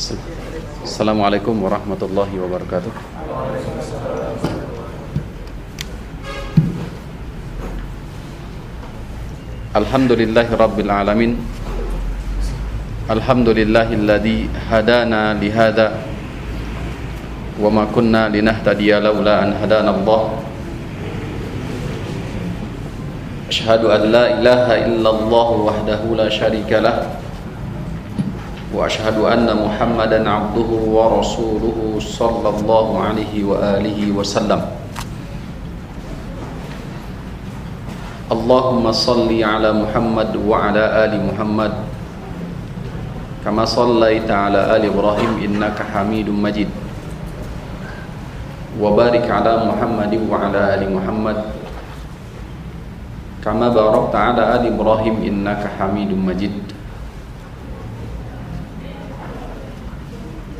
Assalamualaikum warahmatullahi wabarakatuh. Alhamdulillahi rabbil alamin. Alhamdulillahilladzi hadana lihada wa ma kunna linahtadiya laula an hadana Allah. Ashhadu an la ilaha illallah wahdahu la syarika lah. واشهد ان محمدا عبده ورسوله صلى الله عليه واله وسلم اللهم صل على محمد وعلى ال محمد كما صليت على ال ابراهيم انك حميد مجيد وبارك على محمد وعلى ال محمد كما باركت على ال ابراهيم انك حميد مجيد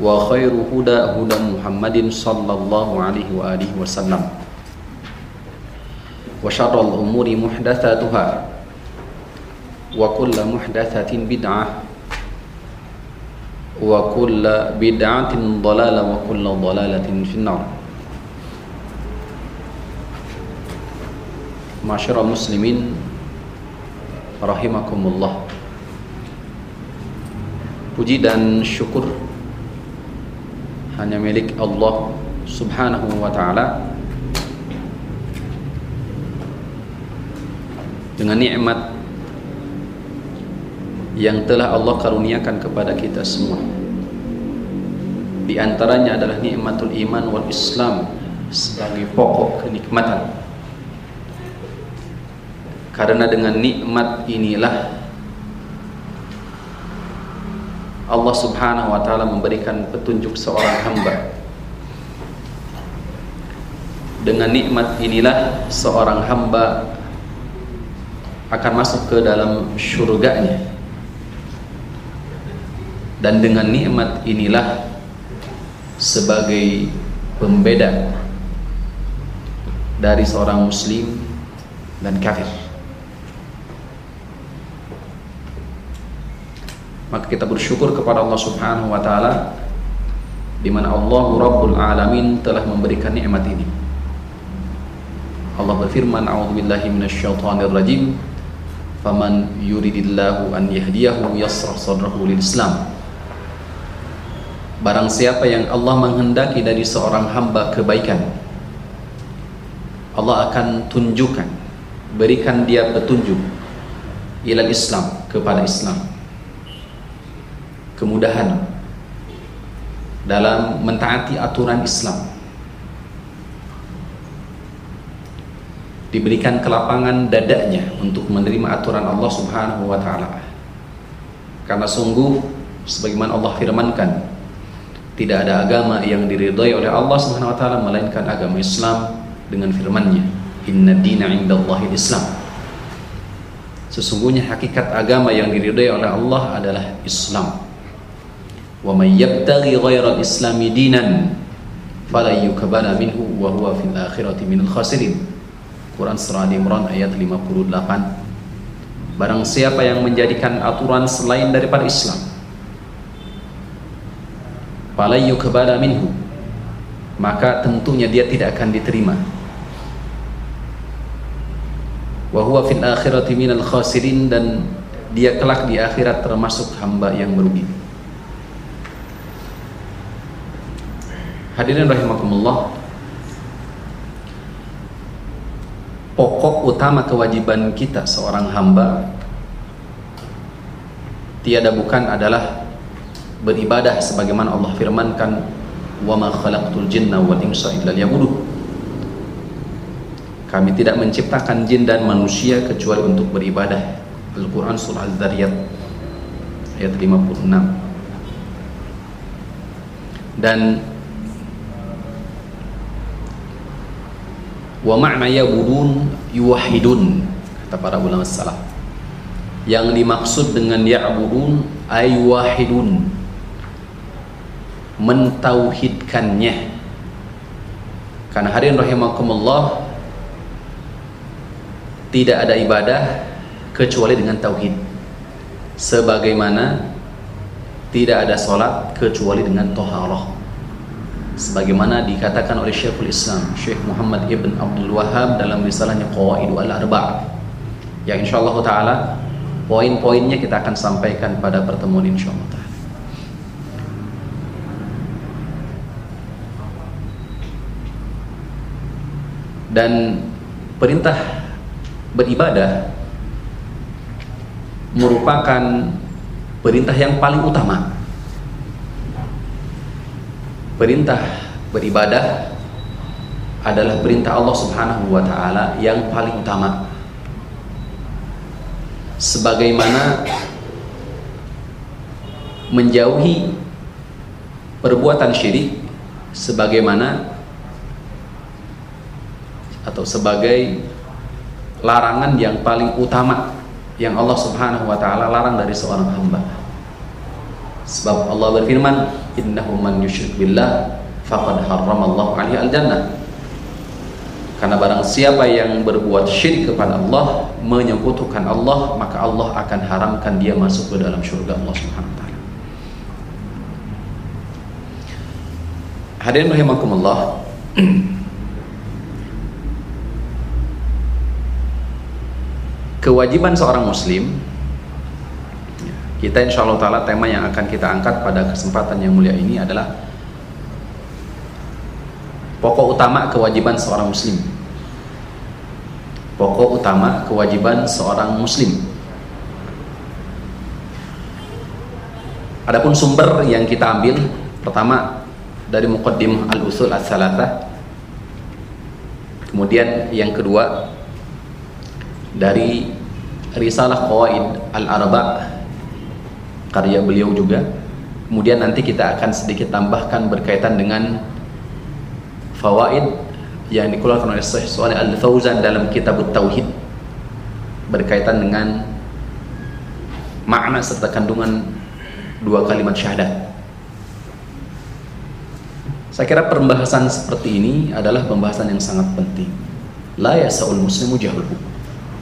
وخير هدى هدى محمد صلى الله عليه وآله وسلم وشر الأمور محدثاتها وكل محدثة بدعة وكل بدعة ضلالة وكل ضلالة في النار معاشر المسلمين رحمكم الله Puji dan syukur hanya milik Allah Subhanahu wa taala dengan nikmat yang telah Allah karuniakan kepada kita semua. Di antaranya adalah nikmatul iman wal Islam sebagai pokok kenikmatan. Karena dengan nikmat inilah Allah Subhanahu wa taala memberikan petunjuk seorang hamba. Dengan nikmat inilah seorang hamba akan masuk ke dalam surganya. Dan dengan nikmat inilah sebagai pembeda dari seorang muslim dan kafir. Maka kita bersyukur kepada Allah Subhanahu wa taala di mana Allah Rabbul Alamin telah memberikan nikmat ini. Allah berfirman, "A'udzubillahi minasyaitonir rajim. Faman yuridillahu an yahdiyahu yasrah sadrahu lil Islam." Barang siapa yang Allah menghendaki dari seorang hamba kebaikan, Allah akan tunjukkan, berikan dia petunjuk ilal Islam kepada Islam kemudahan dalam mentaati aturan Islam. Diberikan kelapangan dadanya untuk menerima aturan Allah Subhanahu wa taala. Karena sungguh sebagaimana Allah firmankan tidak ada agama yang diridhai oleh Allah Subhanahu wa taala melainkan agama Islam dengan firman-Nya inna dina indallahi islam sesungguhnya hakikat agama yang diridhai oleh Allah adalah Islam wa may yabtaghi ghairal islami dinan fala yuqbala minhu wa huwa fil akhirati minal khasirin. Quran surah Al Imran ayat 58 Barang siapa yang menjadikan aturan selain daripada Islam fala yuqbala minhu maka tentunya dia tidak akan diterima. Wa huwa fil akhirati minal khasirin dan dia kelak di akhirat termasuk hamba yang merugi Hadirin rahimakumullah. Pokok utama kewajiban kita seorang hamba tiada bukan adalah beribadah sebagaimana Allah firmankan wa ma khalaqtul jinna wal insa illa liya'budun kami tidak menciptakan jin dan manusia kecuali untuk beribadah. Al-Quran Surah Al-Dhariyat ayat 56 dan wa ma'na ya'budun yuwahidun kata para ulama salaf. Yang dimaksud dengan ya'budun ay wahidun mentauhidkannya. Karena hadirin rahimakumullah tidak ada ibadah kecuali dengan tauhid. Sebagaimana tidak ada solat kecuali dengan toharoh sebagaimana dikatakan oleh Syekhul Islam Syekh Muhammad Ibn Abdul Wahab dalam risalahnya Qawaidu Al-Arba' yang insyaallah taala poin-poinnya kita akan sampaikan pada pertemuan insyaallah taala. Dan perintah beribadah merupakan perintah yang paling utama perintah beribadah adalah perintah Allah Subhanahu wa taala yang paling utama. Sebagaimana menjauhi perbuatan syirik sebagaimana atau sebagai larangan yang paling utama yang Allah Subhanahu wa taala larang dari seorang hamba. Sebab Allah berfirman, "Innahu man yusyrik billah faqad harramallahu alaihi al-jannah." Karena barang siapa yang berbuat syirik kepada Allah, menyekutukan Allah, maka Allah akan haramkan dia masuk ke dalam surga Allah Subhanahu wa taala. Hadirin rahimakumullah. Kewajiban seorang muslim kita insya Allah Ta'ala tema yang akan kita angkat pada kesempatan yang mulia ini adalah Pokok utama kewajiban seorang muslim. Pokok utama kewajiban seorang muslim. Adapun sumber yang kita ambil Pertama dari Muqaddim Al-Usul As-Salatah. Kemudian yang kedua Dari Risalah Qawaid Al-Arba' karya beliau juga kemudian nanti kita akan sedikit tambahkan berkaitan dengan fawaid yang dikeluarkan oleh Syekh Saleh Al-Fauzan dalam kitab Tauhid berkaitan dengan makna serta kandungan dua kalimat syahadat. Saya kira pembahasan seperti ini adalah pembahasan yang sangat penting. La yasaul muslimu jahluhu.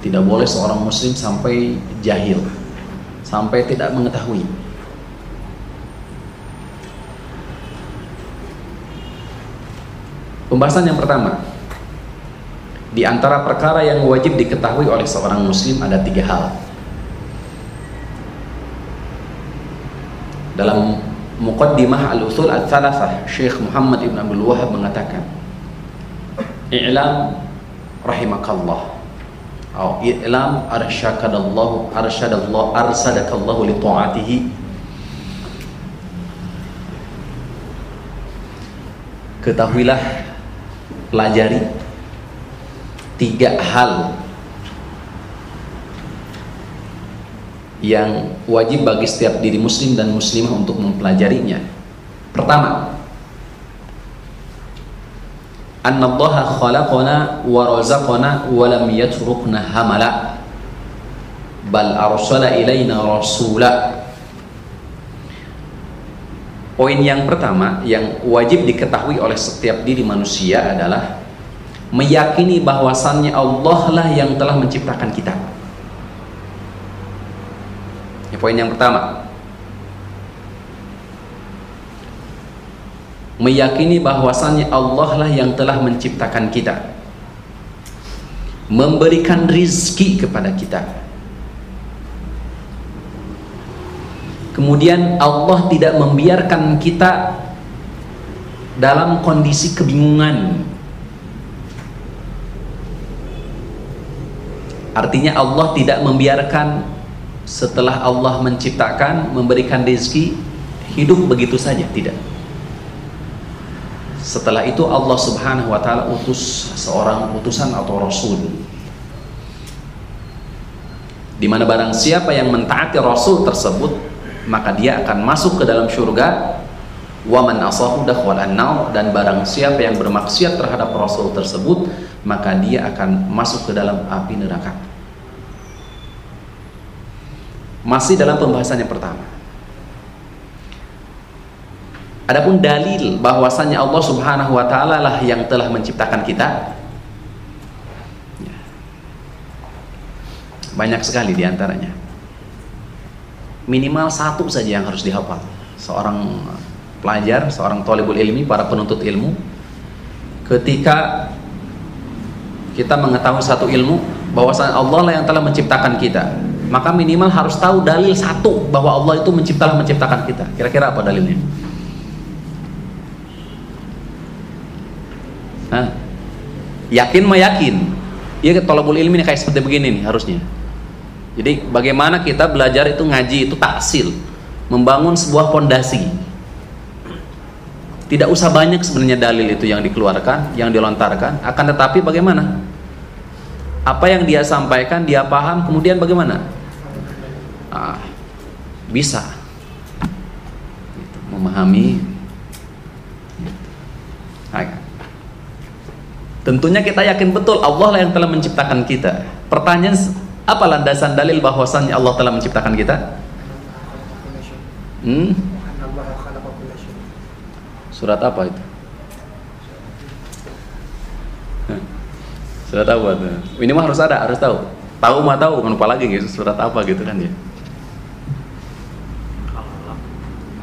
Tidak boleh seorang muslim sampai jahil sampai tidak mengetahui. Pembahasan yang pertama, di antara perkara yang wajib diketahui oleh seorang muslim ada tiga hal. Dalam Muqaddimah Al-Usul Al-Thalathah, Syekh Muhammad Ibn Abdul Wahab mengatakan, I'lam rahimakallah atau i'lam arsyadallahu arsyadallahu arsadakallahu li ta'atihi. Ketahuilah pelajari tiga hal yang wajib bagi setiap diri muslim dan muslimah untuk mempelajarinya. Pertama annallaha khalaqana wa razaqana wa lam yatrukna hamala bal arsala ilaina rasula Poin yang pertama yang wajib diketahui oleh setiap diri manusia adalah meyakini bahwasannya Allah lah yang telah menciptakan kita. Ini poin yang pertama. Meyakini bahwasannya Allah lah yang telah menciptakan kita memberikan rizki kepada kita kemudian Allah tidak membiarkan kita dalam kondisi kebingungan. Artinya Allah tidak membiarkan setelah Allah menciptakan, memberikan rezeki hidup begitu saja, tidak. Setelah itu Allah Subhanahu wa taala utus seorang utusan atau rasul. Di mana barang siapa yang mentaati rasul tersebut, maka dia akan masuk ke dalam surga wa man asahu dan barang siapa yang bermaksiat terhadap rasul tersebut maka dia akan masuk ke dalam api neraka. Masih dalam pembahasan yang pertama Adapun dalil bahwasanya Allah Subhanahu wa taala lah yang telah menciptakan kita ya. banyak sekali di antaranya minimal satu saja yang harus dihafal. Seorang pelajar, seorang tolibul ilmi, para penuntut ilmu ketika kita mengetahui satu ilmu bahwasanya Allah lah yang telah menciptakan kita maka minimal harus tahu dalil satu bahwa Allah itu menciptalah menciptakan kita. Kira-kira apa dalilnya yakin mah yakin ya tolabul ilmi kayak seperti begini nih harusnya jadi bagaimana kita belajar itu ngaji itu taksil membangun sebuah pondasi tidak usah banyak sebenarnya dalil itu yang dikeluarkan, yang dilontarkan, akan tetapi bagaimana? Apa yang dia sampaikan, dia paham, kemudian bagaimana? Ah, bisa gitu, memahami. Tentunya kita yakin betul Allah lah yang telah menciptakan kita. Pertanyaan apa landasan dalil bahwasannya Allah telah menciptakan kita? Hmm? Surat apa itu? Surat apa itu? Ini mah harus ada, harus tahu. Tahu mah tahu, lupa lagi gitu. Surat apa gitu kan ya?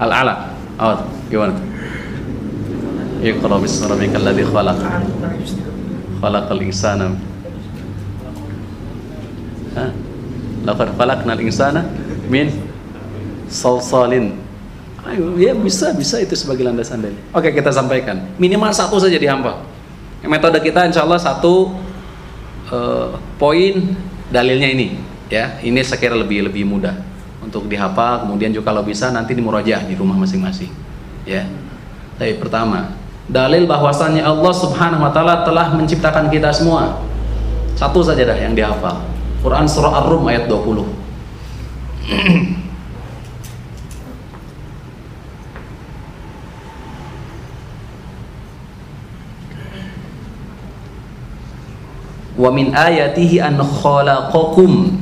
Al-Alaq. Oh, gimana? Iqra bismi rabbikal ladzi khalaq. Khalaqal insana. Ha? Laqad khalaqnal insana min salsalin Ayo, ya bisa, bisa itu sebagai landasan dalil. Oke, kita sampaikan. Minimal satu saja dihafal. Metode kita insya Allah satu uh, poin dalilnya ini. Ya, ini sekira lebih lebih mudah untuk dihafal. Kemudian juga kalau bisa nanti di murajaah di rumah masing-masing. Ya. Tapi pertama, dalil bahwasannya Allah Subhanahu wa taala telah menciptakan kita semua. Satu saja dah yang dihafal. Quran surah Ar-Rum ayat 20. wa min ayatihi an khalaqakum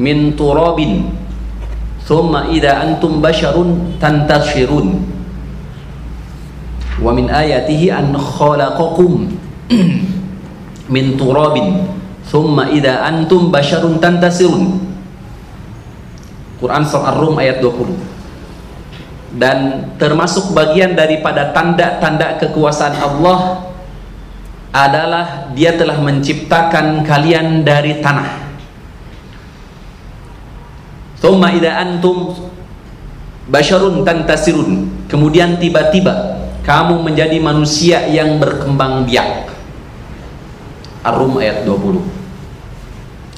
min turabin thumma idza antum basharun tantashirun wa min ayatihi an khalaqakum min turabin. Thumma idza antum basharun tantasirun. Quran surah Ar-Rum ayat 20 dan termasuk bagian daripada tanda-tanda kekuasaan Allah adalah dia telah menciptakan kalian dari tanah. Thumma idza antum basyarun tantasirun. Kemudian tiba-tiba kamu menjadi manusia yang berkembang biak. Ar-Rum ayat 20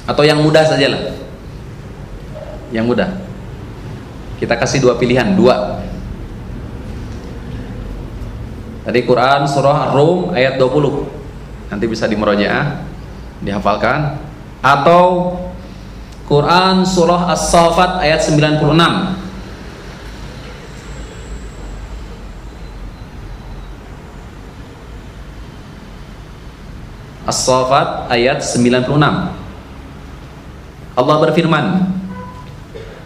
atau yang mudah sajalah. Yang mudah. Kita kasih dua pilihan dua. Tadi Quran surah Ar-Rum ayat 20 nanti bisa di murojaah dihafalkan. Atau Quran surah As-Saffat ayat 96 As-Saffat ayat 96 Allah berfirman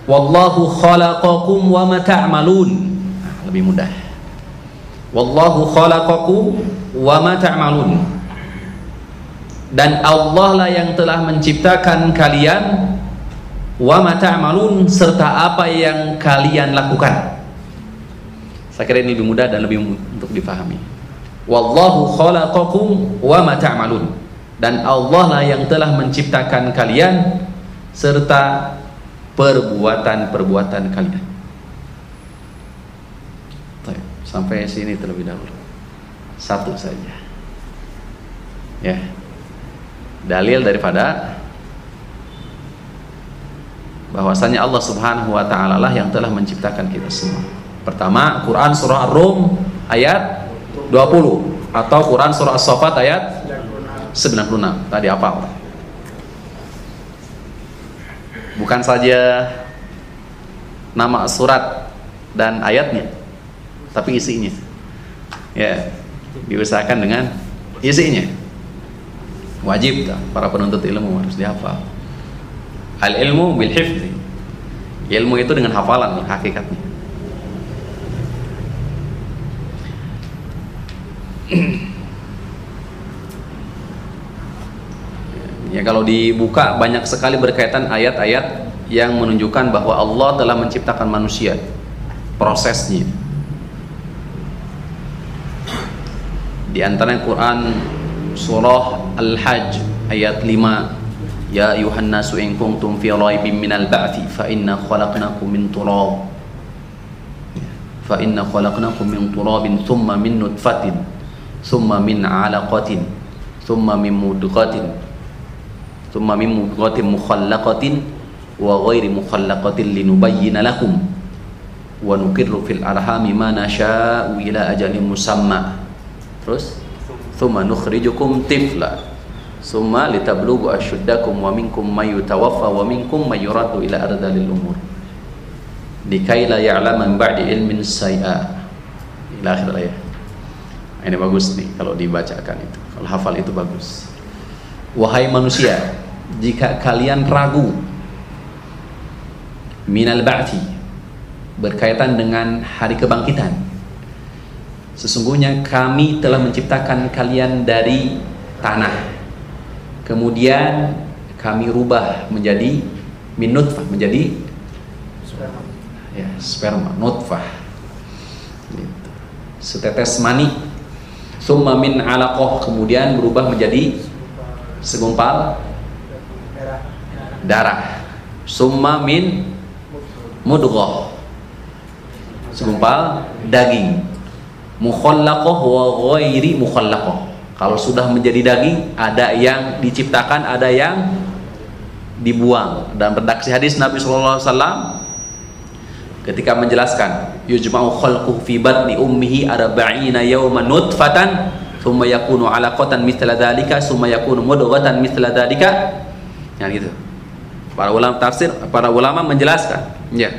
Wallahu khalaqakum wa ma ta'malun. Nah, lebih mudah. Wallahu khalaqakum wa ma ta'malun. Dan Allah lah yang telah menciptakan kalian wa mata'malun serta apa yang kalian lakukan. Saya kira ini lebih mudah dan lebih untuk difahami wallahu khalaqakum wa mata'malun dan Allah lah yang telah menciptakan kalian serta perbuatan-perbuatan kalian sampai sini terlebih dahulu. Satu saja. Ya. Dalil daripada bahwasanya Allah Subhanahu wa taala lah yang telah menciptakan kita semua. Pertama, Quran surah Ar-Rum ayat 20 atau Quran surah As-Saffat ayat 96. Tadi apa? Bukan saja nama surat dan ayatnya, tapi isinya. Ya, diusahakan dengan isinya. Wajib para penuntut ilmu harus dihafal. Al ilmu bil hifzi. Ilmu itu dengan hafalan hakikatnya. ya kalau dibuka banyak sekali berkaitan ayat-ayat yang menunjukkan bahwa Allah telah menciptakan manusia. Prosesnya. Di antara Quran surah Al-Hajj ayat 5 Ya ayuhan nasu in kuntum fi raibin minal ba'thi fa inna khalaqnakum min turab. Fa inna khalaqnakum min turabin thumma min nutfatin thumma min 'alaqatin. Thumma min mudghatin thumma min mudghatin mukhallaqatin wa ghairi mukhallaqatin linubayyana lakum. Wa nukirru fil arhami ma nasha'u ila ajalin musamma. Terus? Thumma nukhrijukum tifla. Summa litablughu asyuddakum wa minkum may yutawaffa wa minkum may yuraddu ila ardalil umur. Likai la ya'lam min ba'di ilmin say'a. Ila akhir ayat ini bagus nih kalau dibacakan itu. Kalau hafal itu bagus. Wahai manusia jika kalian ragu minal ba'ti berkaitan dengan hari kebangkitan sesungguhnya kami telah menciptakan kalian dari tanah. Kemudian kami rubah menjadi min nutfah menjadi sperma. Ya sperma nutfah. Gitu. setetes mani summa min alaqah kemudian berubah menjadi segumpal darah. Summa min mudghah segumpal daging. Mukhallaqah wa ghairi mukhallaqah. Kalau sudah menjadi daging, ada yang diciptakan, ada yang dibuang. Dan redaksi hadis Nabi Shallallahu Alaihi Wasallam ketika menjelaskan, yujma'u khalqu fi batni ummihi arba'ina yawman nutfatan thumma yakunu 'alaqatan mithla dzalika thumma yakunu mudghatan mithla dzalika. Yang gitu. Para ulama tafsir, para ulama menjelaskan, ya.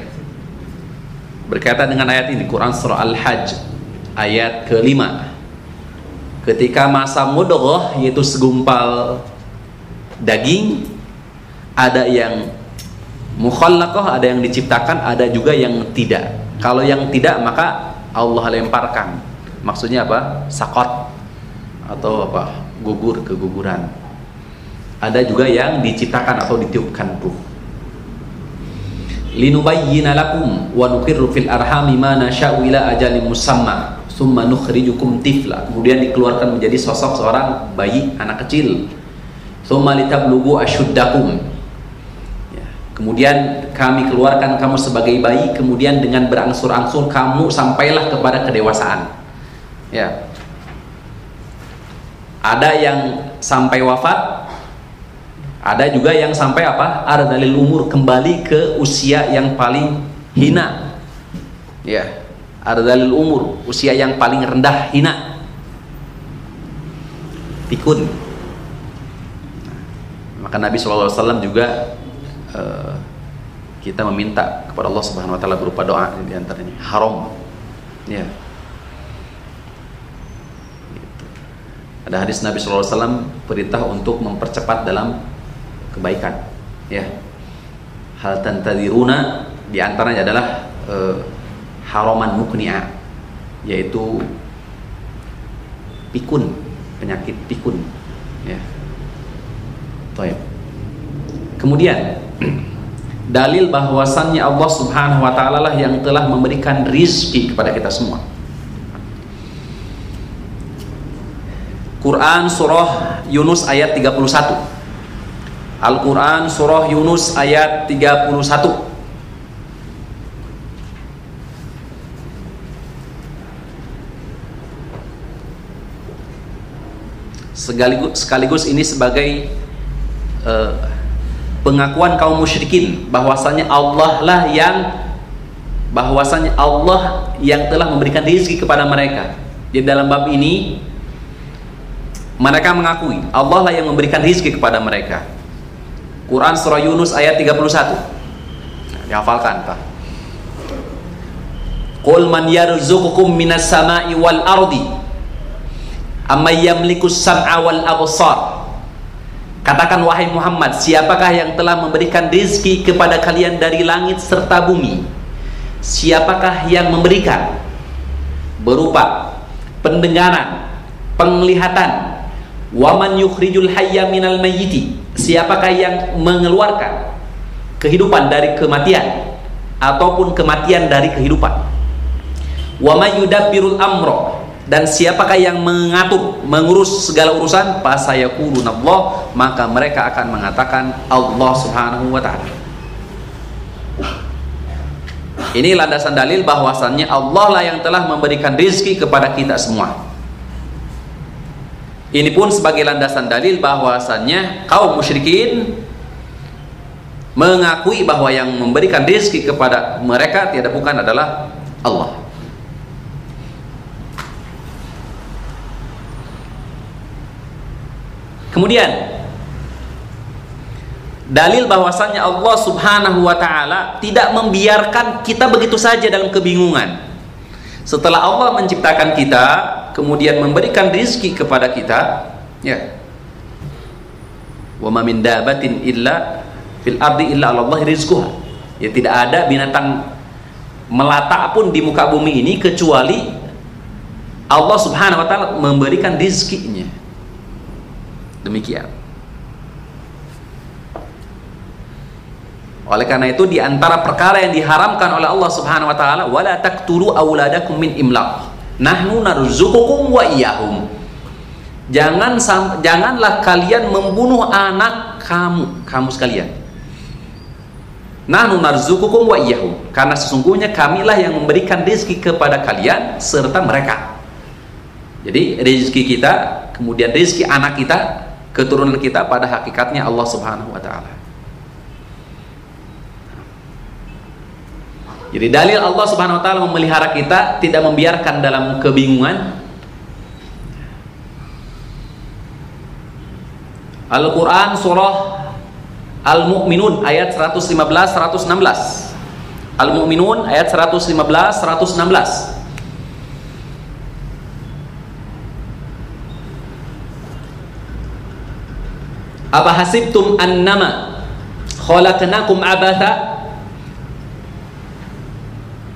Berkaitan dengan ayat ini Quran surah Al-Hajj ayat kelima ketika masa mudghah yaitu segumpal daging ada yang mukhallaqah ada yang diciptakan ada juga yang tidak. Kalau yang tidak maka Allah lemparkan. Maksudnya apa? Sakot atau apa? Gugur keguguran. Ada juga yang diciptakan atau ditiupkan ruh. Linubayyina lakum wa nukirru fil arhami ma nasha'u ila ajalin musamma summa nukhrijukum tifla. Kemudian dikeluarkan menjadi sosok seorang bayi anak kecil. Summa litablugu asyuddakum. ya. Kemudian kami keluarkan kamu sebagai bayi kemudian dengan berangsur-angsur kamu sampailah kepada kedewasaan. Ya. Ada yang sampai wafat ada juga yang sampai apa? Ada dalil umur kembali ke usia yang paling hina. Ya. Ardalil umur usia yang paling rendah hina. Pikun. Maka Nabi SAW juga uh, kita meminta kepada Allah Subhanahu Wa Taala berupa doa di antaranya. Haram. Ya. Gitu. ada hadis Nabi SAW perintah untuk mempercepat dalam kebaikan. Ya. Hal tantadiruna di antaranya adalah uh, haroman mukni'a yaitu pikun penyakit pikun. Ya. Toib. Kemudian dalil bahwasannya Allah Subhanahu wa taala lah yang telah memberikan rizki kepada kita semua. Quran surah Yunus ayat 31. Al-Quran Surah Yunus ayat 31 Sekaligus, sekaligus ini sebagai uh, pengakuan kaum musyrikin bahwasanya Allah lah yang bahwasanya Allah yang telah memberikan rezeki kepada mereka. Jadi dalam bab ini mereka mengakui Allah lah yang memberikan rezeki kepada mereka. Quran surah Yunus ayat 31. Nah, dihafalkan, Pak. Qul man yarzuqukum minas sama'i wal ardi amma yamliku sam'a wal absar Katakan wahai Muhammad, siapakah yang telah memberikan rizki kepada kalian dari langit serta bumi? Siapakah yang memberikan berupa pendengaran, penglihatan, waman yukhrijul hayya minal mayyiti? Siapakah yang mengeluarkan kehidupan dari kematian ataupun kematian dari kehidupan? Wa may yudabbirul amra dan siapakah yang mengatur mengurus segala urusan? Allah maka mereka akan mengatakan Allah Subhanahu wa taala. Ini landasan dalil bahwasannya Allah lah yang telah memberikan rizki kepada kita semua. Ini pun sebagai landasan dalil bahwasannya kaum musyrikin mengakui bahwa yang memberikan rizki kepada mereka tidak bukan adalah Allah Kemudian dalil bahwasannya Allah Subhanahu wa taala tidak membiarkan kita begitu saja dalam kebingungan. Setelah Allah menciptakan kita, kemudian memberikan rizki kepada kita, ya. Wa ma min dabatin illa fil ardi illa Allah rizquha. Ya tidak ada binatang melata pun di muka bumi ini kecuali Allah Subhanahu wa taala memberikan rizkinya Demikian. Oleh karena itu di antara perkara yang diharamkan oleh Allah Subhanahu wa taala wala taqtulu auladakum min imlaq. Nahnu narzuqukum wa iyyahum. Jangan janganlah kalian membunuh anak kamu, kamu sekalian. Nahnu narzuqukum wa iyyahum. Karena sesungguhnya kamilah yang memberikan rezeki kepada kalian serta mereka. Jadi rezeki kita, kemudian rezeki anak kita keturunan kita pada hakikatnya Allah Subhanahu wa taala. Jadi dalil Allah Subhanahu wa taala memelihara kita tidak membiarkan dalam kebingungan. Al-Qur'an surah Al-Mu'minun ayat 115 116. Al-Mu'minun ayat 115 116. Apa hasibtum annama khalaqnakum abatha?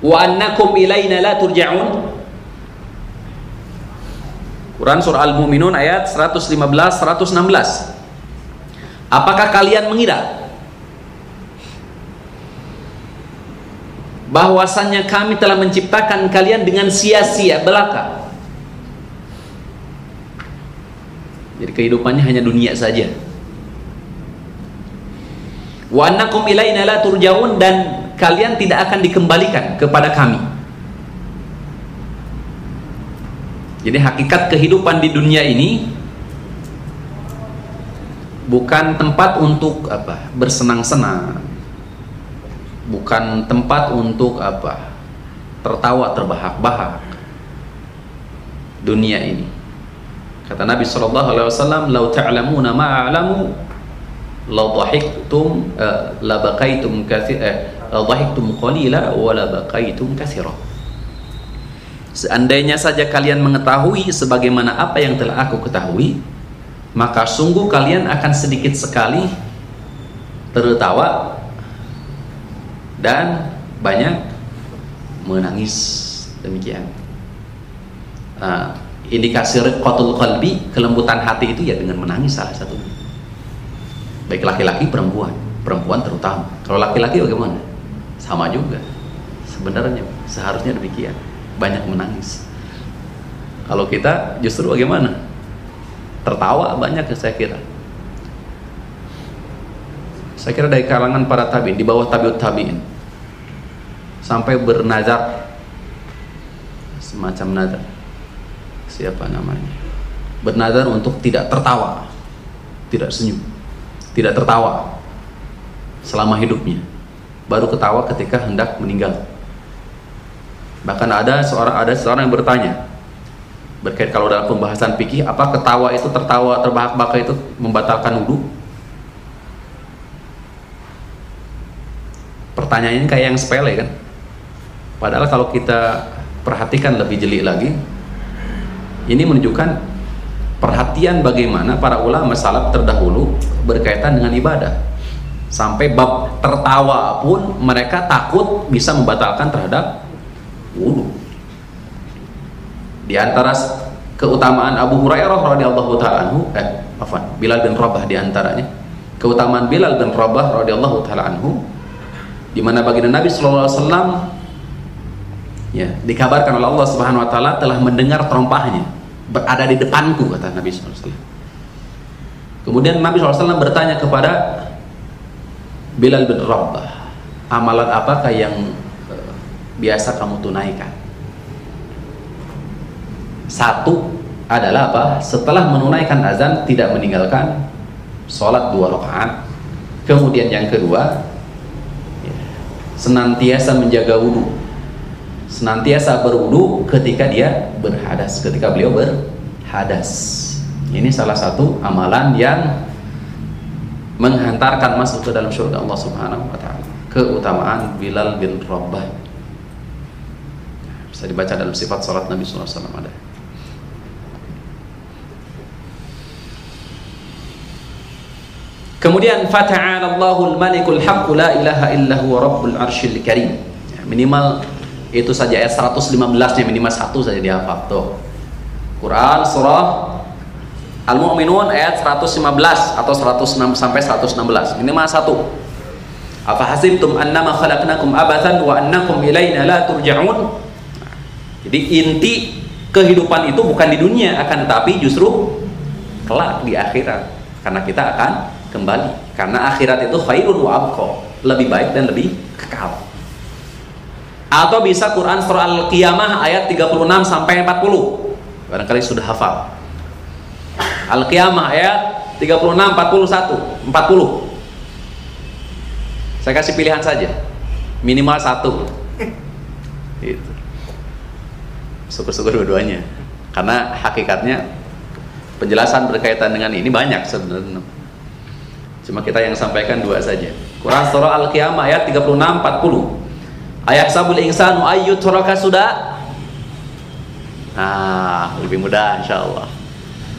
Wa annakum ilaina la turja'un? Quran surah Al-Mu'minun ayat 115 116 Apakah kalian mengira bahwasannya kami telah menciptakan kalian dengan sia-sia belaka? Jadi kehidupannya hanya dunia saja wa ilaina la turja'un dan kalian tidak akan dikembalikan kepada kami. Jadi hakikat kehidupan di dunia ini bukan tempat untuk apa? Bersenang-senang. Bukan tempat untuk apa? Tertawa terbahak-bahak dunia ini. Kata Nabi sallallahu alaihi wasallam lau ta'lamuna ma a'lamu la dhahiktum uh, la baqaitum kathir eh, la dhahiktum qalila wa la baqaitum kathira. Seandainya saja kalian mengetahui sebagaimana apa yang telah aku ketahui, maka sungguh kalian akan sedikit sekali tertawa dan banyak menangis. Demikian. Nah, indikasi riqatul qalbi, kelembutan hati itu ya dengan menangis salah satunya baik laki-laki perempuan. Perempuan terutama. Kalau laki-laki bagaimana? Sama juga. Sebenarnya seharusnya demikian. Banyak menangis. Kalau kita justru bagaimana? Tertawa banyak ya saya kira. Saya kira dari kalangan para tabiin di bawah tabiut tabiin. Sampai bernazar. Semacam nazar. Siapa namanya? Bernazar untuk tidak tertawa, tidak senyum, tidak tertawa selama hidupnya. Baru ketawa ketika hendak meninggal. Bahkan ada seorang ada seorang yang bertanya berkait kalau dalam pembahasan fikih apa ketawa itu tertawa terbahak-bahak itu membatalkan wudhu? Pertanyaan ini kayak yang sepele kan? Padahal kalau kita perhatikan lebih jeli lagi, ini menunjukkan perhatian bagaimana para ulama salaf terdahulu berkaitan dengan ibadah. Sampai bab tertawa pun mereka takut bisa membatalkan terhadap wudhu. Di antara keutamaan Abu Hurairah radhiyallahu taala anhu, eh, apa? Bilal bin Rabah di antaranya. Keutamaan Bilal bin Rabah radhiyallahu taala anhu di mana baginda Nabi sallallahu alaihi wasallam ya dikabarkan oleh Allah Subhanahu wa taala telah mendengar terompahnya berada di depanku kata Nabi wasallam. Kemudian Nabi SAW bertanya kepada Bilal bin Rabah, amalan apakah yang biasa kamu tunaikan. Satu adalah apa? Setelah menunaikan azan tidak meninggalkan sholat dua rakaat. Kemudian yang kedua, ya, senantiasa menjaga wudhu, senantiasa berwudhu ketika dia berhadas, ketika beliau berhadas. Ini salah satu amalan yang menghantarkan masuk ke dalam surga Allah Subhanahu wa taala. Keutamaan Bilal bin Rabah bisa dibaca dalam sifat salat Nabi SAW ada. Kemudian fata'ala Allahul Malikul Haqq la ilaha illa huwa Rabbul Arsyil Karim. Ya, minimal itu saja ayat 115 nya minimal satu saja dihafal tuh. Quran surah Al-Mu'minun ayat 115 atau 106 sampai 116 minimal satu. Apa hasibtum annama khalaqnakum abathan wa annakum ilaina la turja'un? Jadi inti kehidupan itu bukan di dunia akan tetapi justru kelak di akhirat karena kita akan kembali karena akhirat itu khairun wa abqa lebih baik dan lebih kekal atau bisa Quran surah Al-Qiyamah ayat 36 sampai 40 barangkali sudah hafal. Al-Qiyamah ayat 36 41 40 saya kasih pilihan saja. Minimal satu. Gitu. Syukur-syukur dua-duanya. Karena hakikatnya penjelasan berkaitan dengan ini banyak sebenarnya. Cuma kita yang sampaikan dua saja. Quran surah Al-Qiyamah ayat 36 40 ayat sabul insanu ayyut sudah ah lebih mudah insyaallah.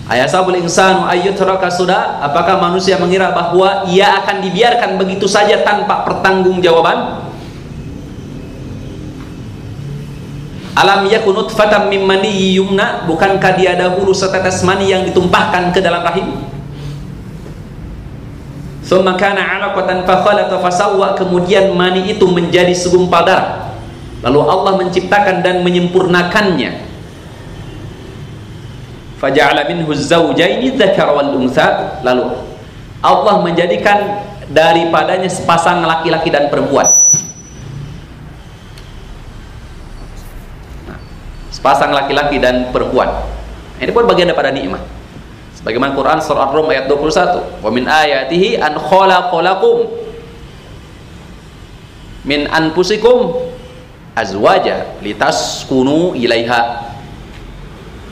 Ayat sabul insanu ayyut sudah apakah manusia mengira bahwa ia akan dibiarkan begitu saja tanpa pertanggungjawaban? Alam yakunut fatam mimani yumna. Bukankah dia dahulu setetes mani yang ditumpahkan ke dalam rahim Thumma kana alaqatan fakhalata fasawwa Kemudian mani itu menjadi segumpal darah. Lalu Allah menciptakan dan menyempurnakannya. Faja'ala minhu zawjaini dzakar wal untha. Lalu Allah menjadikan daripadanya sepasang laki-laki dan perempuan. Pasang laki-laki dan perempuan. Ini pun bagian daripada nikmat. Sebagaimana Quran surah Ar-Rum ayat 21, "Wa min ayatihi an khalaqalakum min anfusikum azwaja litaskunu ilaiha."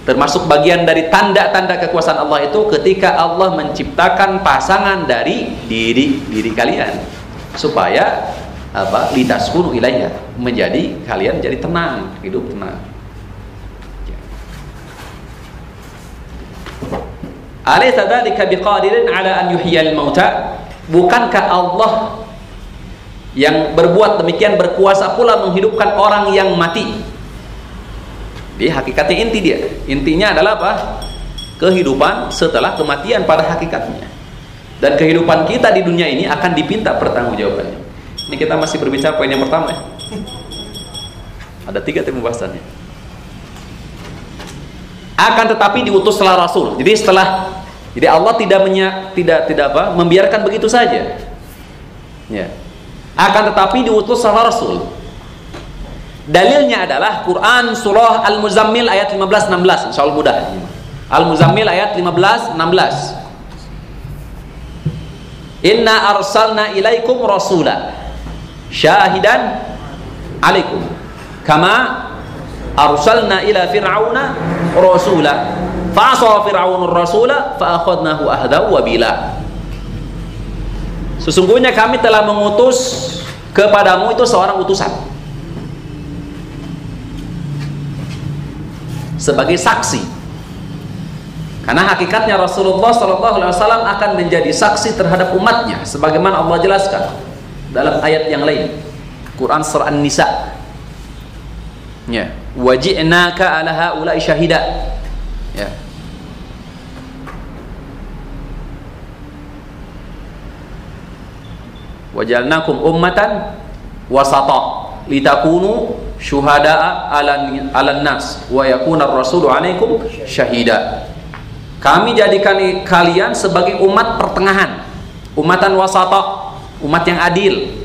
Termasuk bagian dari tanda-tanda kekuasaan Allah itu ketika Allah menciptakan pasangan dari diri diri kalian supaya apa litaskunu ilaiha menjadi kalian jadi tenang, hidup tenang. Alaysa dzalika biqadirin ala an yuhyiyal mauta? Bukankah Allah yang berbuat demikian berkuasa pula menghidupkan orang yang mati? Di hakikatnya inti dia. Intinya adalah apa? Kehidupan setelah kematian pada hakikatnya. Dan kehidupan kita di dunia ini akan dipinta pertanggungjawabannya. Ini kita masih berbicara poin yang pertama ya. Ada tiga tim pembahasannya akan tetapi diutus setelah Rasul. Jadi setelah jadi Allah tidak menya, tidak tidak apa membiarkan begitu saja. Ya. Akan tetapi diutus setelah Rasul. Dalilnya adalah Quran surah Al-Muzammil ayat 15 16. Insyaallah mudah. Al-Muzammil ayat 15 16. Inna arsalna ilaikum rasula syahidan alaikum kama arsalna ila fir'auna rasula. Fa'asa fir'aunur rasula fa'akhadnahu ahda wa Sesungguhnya kami telah mengutus kepadamu itu seorang utusan. Sebagai saksi. Karena hakikatnya Rasulullah Shallallahu Alaihi Wasallam akan menjadi saksi terhadap umatnya, sebagaimana Allah jelaskan dalam ayat yang lain, Quran surah An-Nisa. Ya, waji'naka ala haula'i syahida. Ya. Wajalnakum ummatan wasata. Litakunu syuhada'a ala, ala nas. Wa yakuna ar-rasulu 'alaikum syahida. Kami jadikan kalian sebagai umat pertengahan. Umatan wasata umat yang adil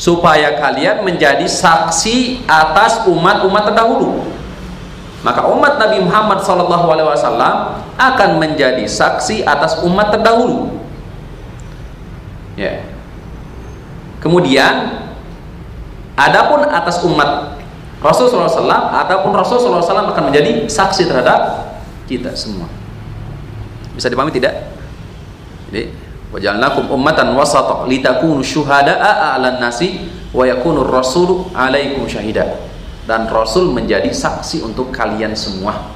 supaya kalian menjadi saksi atas umat-umat terdahulu. Maka umat Nabi Muhammad SAW akan menjadi saksi atas umat terdahulu. Ya. Kemudian adapun atas umat Rasulullah SAW adapun Rasulullah SAW akan menjadi saksi terhadap kita semua. Bisa dipahami tidak? Jadi wajalnakum ummatan wasata litakunu syuhada'a 'alan nasi wa yakunu rasulu 'alaikum syahida. Dan rasul menjadi saksi untuk kalian semua.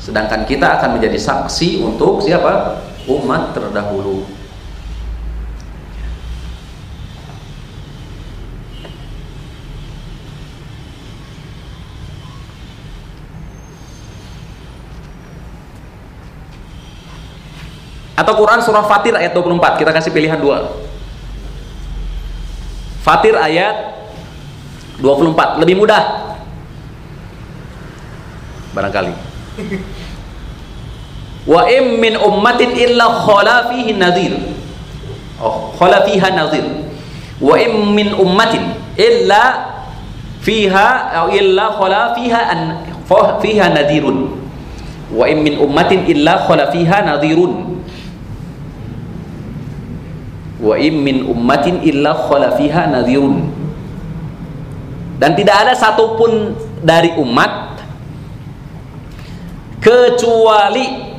Sedangkan kita akan menjadi saksi untuk siapa? Umat terdahulu. Atau Quran surah Fatir ayat 24. Kita kasih pilihan dua. Fatir ayat 24. Lebih mudah. Barangkali. Wa im min ummatin illa khala fihi nadhir. Oh, khala fiha nadhir. Wa im min ummatin illa fiha atau illa khala fiha an fiha nadhirun. Wa im min ummatin illa khala fiha nadhirun wa im min ummatin illa khala fiha nadhirun. Dan tidak ada satupun dari umat kecuali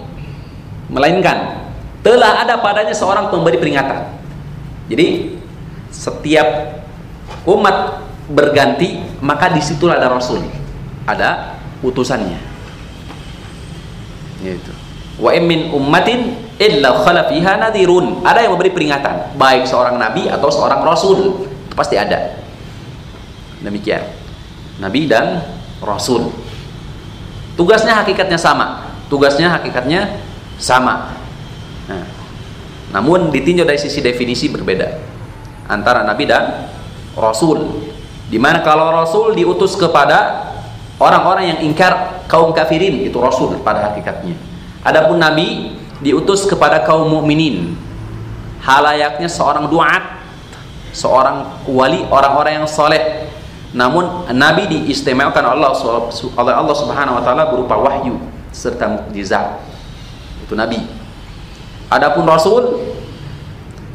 melainkan telah ada padanya seorang pemberi peringatan. Jadi setiap umat berganti maka di situlah ada rasul ada utusannya. Yaitu. Wa min ummatin illa khala fiha. Ada yang memberi peringatan, baik seorang nabi atau seorang rasul. Itu pasti ada. Demikian. Nabi dan rasul. Tugasnya hakikatnya sama. Tugasnya hakikatnya sama. Nah, namun ditinjau dari sisi definisi berbeda antara nabi dan rasul. Di mana kalau rasul diutus kepada orang-orang yang ingkar kaum kafirin itu rasul pada hakikatnya. Adapun nabi diutus kepada kaum mukminin. Halayaknya seorang duat seorang wali orang-orang yang soleh. Namun nabi diistimewakan Allah oleh Allah Subhanahu wa taala berupa wahyu serta mukjizat. Itu nabi. Adapun rasul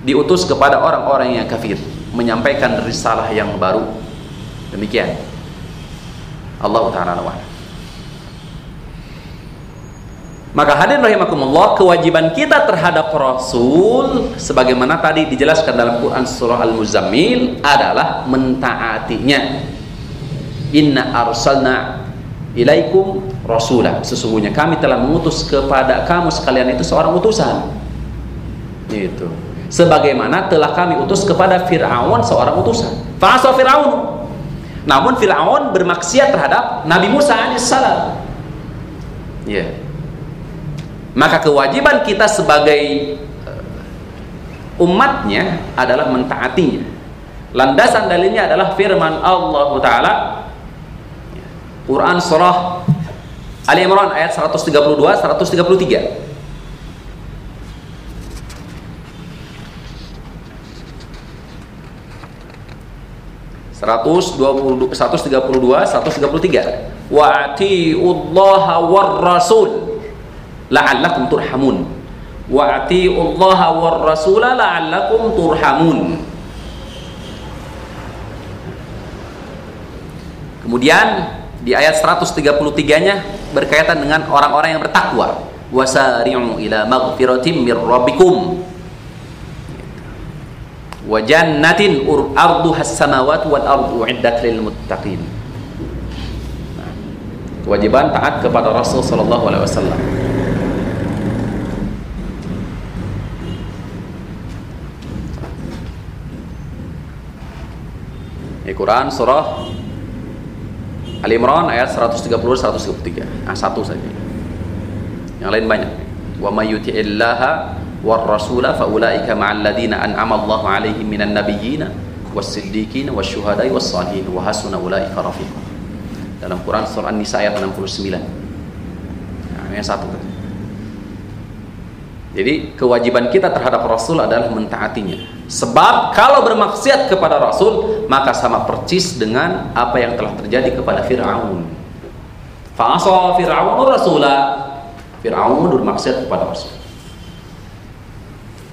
diutus kepada orang-orang yang kafir menyampaikan risalah yang baru. Demikian. Allah taala maka hadir rahimakumullah kewajiban kita terhadap Rasul sebagaimana tadi dijelaskan dalam Quran surah Al-Muzammil adalah mentaatinya. Inna arsalna ilaikum rasulah. Sesungguhnya kami telah mengutus kepada kamu sekalian itu seorang utusan. Itu. Sebagaimana telah kami utus kepada Firaun seorang utusan. Fasa Firaun. Namun Firaun bermaksiat terhadap Nabi Musa alaihissalam. Ya. Yeah maka kewajiban kita sebagai eh, umatnya adalah mentaatinya. Landasan dalilnya adalah firman Allah Ta'ala. Quran surah Ali Imran ayat 132 133 122 132 133 wa atiullaha war rasul la'allakum turhamun. Wa atiullaha war rasula la'allakum turhamun. Kemudian di ayat 133-nya berkaitan dengan orang-orang yang bertakwa. Wasari'u ila maghfiratin mir rabbikum. Wa jannatin arduha as-samawati wal ardu uiddat lil muttaqin. Kewajiban taat kepada Rasul sallallahu alaihi wasallam Al-Quran surah Al Imran ayat 130 133. Nah, satu saja. Yang lain banyak. Wa may yuti'illaha war rasula fa ulaika ma'al ladzina an'ama Allahu 'alaihim minan nabiyyin was-siddiqin wasyuhada'i was-salihin wa hasuna ulaika rafiqa. Dalam Quran surah An-Nisa ayat 69. Nah, yang satu tadi. Jadi kewajiban kita terhadap Rasul adalah mentaatinya. Sebab kalau bermaksiat kepada Rasul maka sama percis dengan apa yang telah terjadi kepada Fir'aun. Fa'asa Fir'aun Rasulah. Fir'aun bermaksiat kepada Rasul.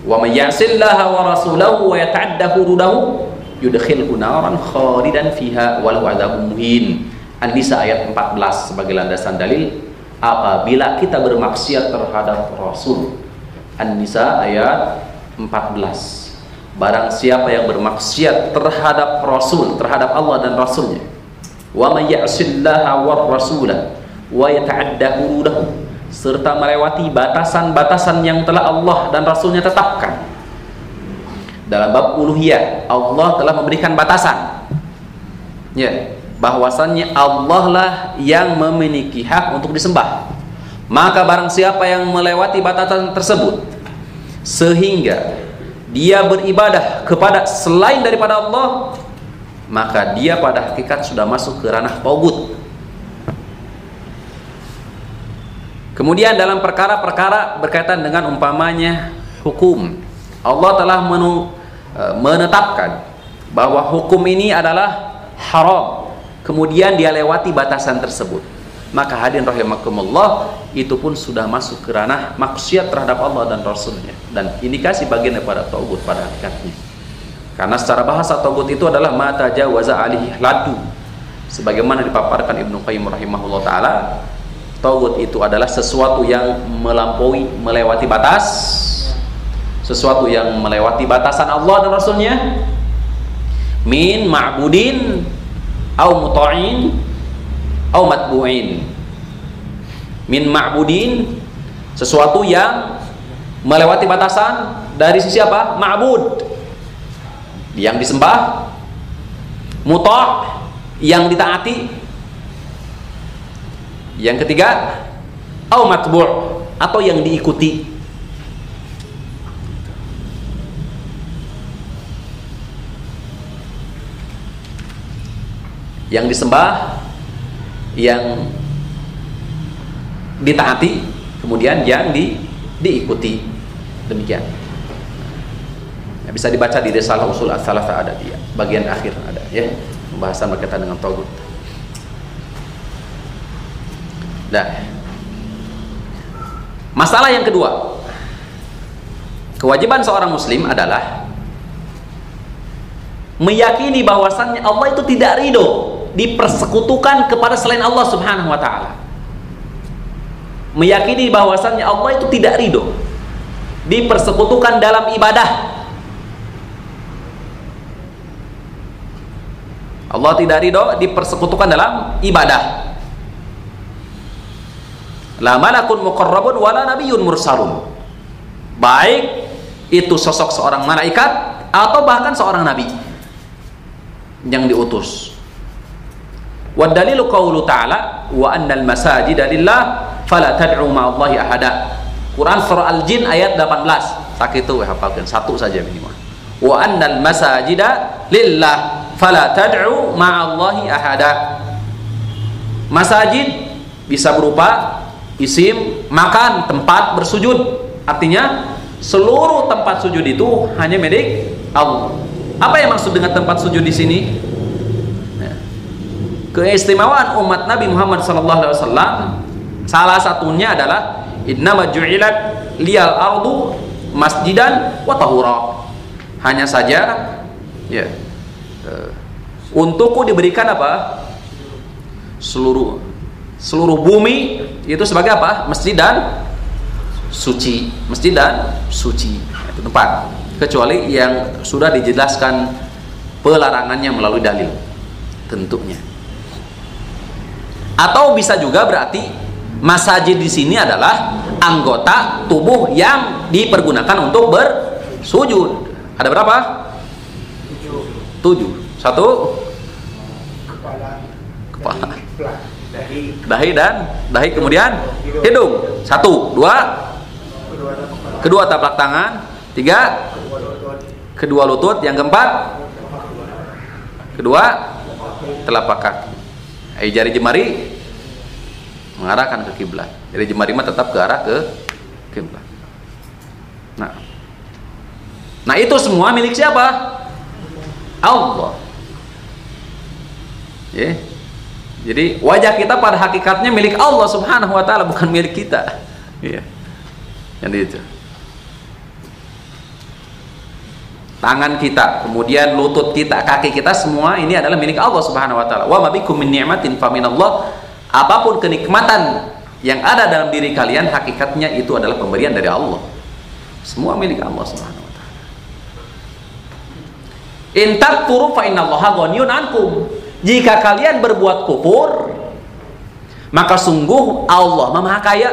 Wa may ya'sillaha wa rasulahu wa yata'adda hududahu yudkhilhu naran khalidan fiha walau adzabun muhin. An-Nisa ayat 14 sebagai landasan dalil apabila kita bermaksiat terhadap Rasul An-Nisa ayat 14 Barang siapa yang bermaksiat terhadap Rasul Terhadap Allah dan Rasulnya. Wa may ya'sillaha war rasulah Wa yata'adda hurudahu Serta melewati batasan-batasan yang telah Allah dan Rasulnya tetapkan. Dalam bab uluhiyah Allah telah memberikan batasan. Ya bahwasannya Allah lah yang memiliki hak untuk disembah. Maka barang siapa yang melewati batasan tersebut sehingga dia beribadah kepada selain daripada Allah maka dia pada hakikat sudah masuk ke ranah taubat kemudian dalam perkara-perkara berkaitan dengan umpamanya hukum Allah telah e, menetapkan bahwa hukum ini adalah haram. Kemudian dia lewati batasan tersebut maka hadirin rahimakumullah itu pun sudah masuk ke ranah maksiat terhadap Allah dan Rasulnya. Dan indikasi bagian daripada taubat pada hakikatnya. Karena secara bahasa taubat itu adalah mata jawaza alihi ladu. Sebagaimana dipaparkan Ibnu Qayyim rahimahullah taala taubat itu adalah sesuatu yang melampaui melewati batas. Sesuatu yang melewati batasan Allah dan Rasulnya. Min ma'budin au muta'in au matbu'in. Min ma'budin sesuatu yang melewati batasan dari sisi apa? ma'bud. Yang disembah muta' yang ditaati. Yang ketiga au matbu' atau yang diikuti. Yang disembah yang ditaati kemudian yang di, diikuti. Demikian. Ya, bisa dibaca di Risalah Usul As-Salasa ada dia. Bagian akhir ada ya. Pembahasan berkaitan dengan togut nah masalah yang kedua. Kewajiban seorang muslim adalah meyakini bahwasannya Allah itu tidak ridho dipersekutukan kepada selain Allah Subhanahu wa taala. Meyakini bahwasannya Allah itu tidak ridho dipersekutukan dalam ibadah. Allah tidak ridho dipersekutukan dalam ibadah. La malakun muqarrabun wala nabiyyun mursalun. Baik itu sosok seorang malaikat atau bahkan seorang nabi yang diutus Wa dalilu qawlu ta'ala wa annal masajida lillah fala tad'u ma'allahi ahada. Quran surah Al-Jin ayat 18. Tak itu hafalkan satu saja minimal. Wa annal masajida lillah fala tad'u ma'allahi ahada. Masajid bisa berupa isim makan tempat bersujud. Artinya seluruh tempat sujud itu hanya milik Allah. Apa yang maksud dengan tempat sujud di sini? Keistimewaan umat Nabi Muhammad SAW salah satunya adalah innama ju'ilat liyal ardu masjidan wa tahura. Hanya saja ya uh, untukku diberikan apa? Seluruh seluruh bumi itu sebagai apa? Masjid dan suci. Masjid dan suci. Itu tempat. Kecuali yang sudah dijelaskan pelarangannya melalui dalil. Tentunya atau bisa juga berarti masjid di sini adalah anggota tubuh yang dipergunakan untuk bersujud ada berapa? Tujuh. Tujuh. Satu. Kepala. Kepala. Dahi. Dahi dan dahi kemudian hidung. Satu. Dua. Kedua taplak tangan. Tiga. Kedua lutut. Yang keempat. Kedua. Telapak kaki. Eh, jari jemari mengarahkan ke kiblat. Jari jemari mah tetap ke arah ke kiblat. Nah, Nah itu semua milik siapa? Allah. Ya. Jadi wajah kita pada hakikatnya milik Allah Subhanahu wa taala bukan milik kita. Iya. Yang itu. Tangan kita, kemudian lutut kita, kaki kita semua ini adalah milik Allah Subhanahu wa taala. Wa ma bikum min ni'matin faminallah. Apa pun kenikmatan yang ada dalam diri kalian hakikatnya itu adalah pemberian dari Allah. Semua milik Allah Subhanahu In takfuru fa innallaha ghaniyun ankum. Jika kalian berbuat kufur, maka sungguh Allah Maha Kaya.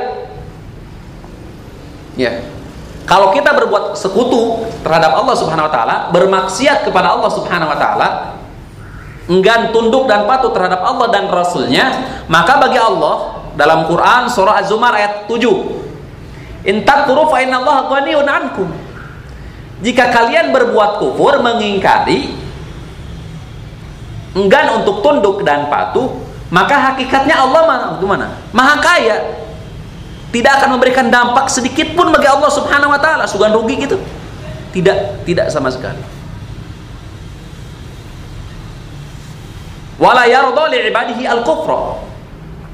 Ya. Kalau kita berbuat sekutu terhadap Allah Subhanahu wa taala, bermaksiat kepada Allah Subhanahu wa taala, enggan tunduk dan patuh terhadap Allah dan Rasulnya, maka bagi Allah dalam Quran surah Az-Zumar ayat 7, "In takfuru fa innallaha ghaniyun ankum." jika kalian berbuat kufur mengingkari enggan untuk tunduk dan patuh maka hakikatnya Allah mana gimana maha kaya tidak akan memberikan dampak sedikit pun bagi Allah subhanahu wa ta'ala. Sugan rugi gitu. Tidak tidak sama sekali. Wala yardha li ibadihi al kufra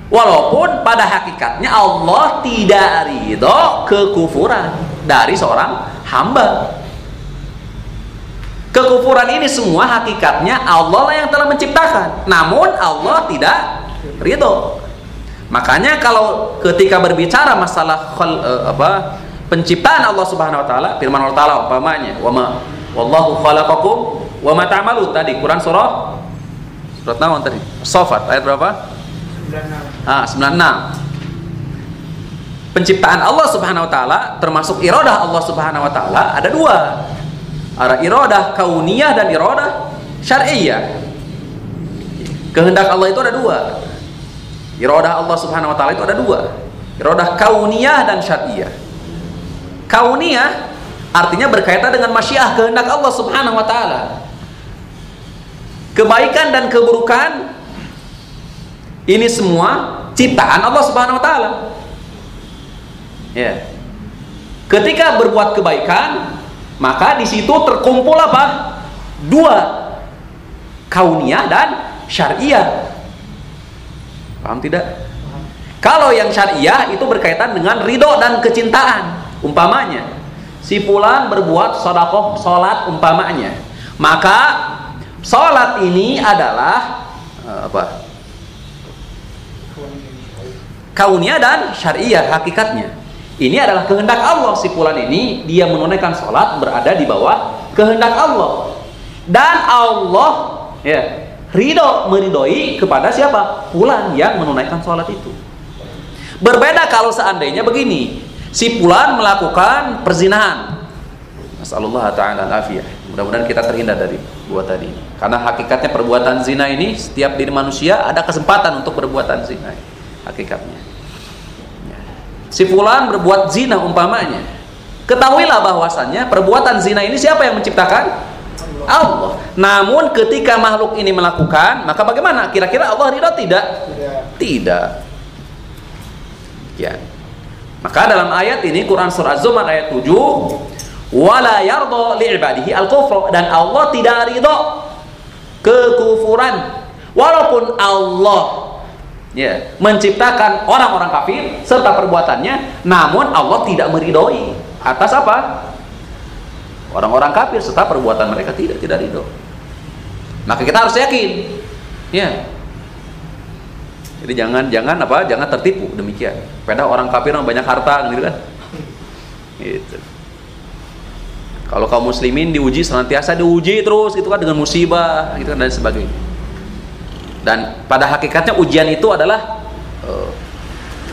walaupun pada hakikatnya Allah tidak ridho kekufuran dari seorang hamba. Kekufuran ini semua hakikatnya Allah lah yang telah menciptakan. Namun Allah tidak ridho. Makanya kalau ketika berbicara masalah khal, uh, apa penciptaan Allah Subhanahu wa taala, firman Allah taala umpamanya, "Wa ma wallahu khalaqakum wa ma ta'malun" tadi Quran surah surat naon tadi? Sofat ayat berapa? 96. Ah, 96. Penciptaan Allah Subhanahu wa taala termasuk iradah Allah Subhanahu wa taala ada dua ada iradah kauniyah dan iradah syariah. Kehendak Allah itu ada dua. Iradah Allah Subhanahu wa taala itu ada dua. Iradah kauniyah dan syariah. Kauniyah artinya berkaitan dengan masyiah kehendak Allah Subhanahu wa taala. Kebaikan dan keburukan ini semua ciptaan Allah Subhanahu wa taala. Ya. Ketika berbuat kebaikan, maka di situ terkumpul apa? Dua. Kauniyah dan syariah. Paham tidak? Kalau yang syariah itu berkaitan dengan ridho dan kecintaan. Umpamanya, si pulang berbuat sodakoh sholat umpamanya. Maka sholat ini adalah eh, apa? Kauniyah dan syariah hakikatnya. Ini adalah kehendak Allah si fulan ini dia menunaikan sholat berada di bawah kehendak Allah dan Allah ya ridho meridoi kepada siapa? Fulan yang menunaikan sholat itu. Berbeda kalau seandainya begini. Si fulan melakukan perzinahan. Masallallahu taala afiyah mudah-mudahan kita terhindar dari buat tadi. Karena hakikatnya perbuatan zina ini setiap diri manusia ada kesempatan untuk perbuatan zina. Hakikatnya. Si fulan berbuat zina umpamanya. Ketahuilah bahwasannya perbuatan zina ini siapa yang menciptakan Allah. Namun ketika makhluk ini melakukan maka bagaimana? Kira-kira Allah ridho tidak? Tidak. Ya. Maka dalam ayat ini Quran surah Az-Zumar ayat 7 wala yardo li'ibadihi al kufr dan Allah tidak ridho kekufuran. Walaupun Allah Ya, menciptakan orang-orang kafir serta perbuatannya, namun Allah tidak meridhoi. Atas apa? Orang-orang kafir serta perbuatan mereka tidak tidak ridho. Maka kita harus yakin. Ya. Jadi jangan jangan apa? Jangan tertipu demikian. Padahal orang kafir yang banyak harta gitu kan. Gitu. Kalau kaum muslimin diuji senantiasa diuji terus gitu kan dengan musibah gitu kan dan sebagainya. Dan pada hakikatnya ujian itu adalah uh,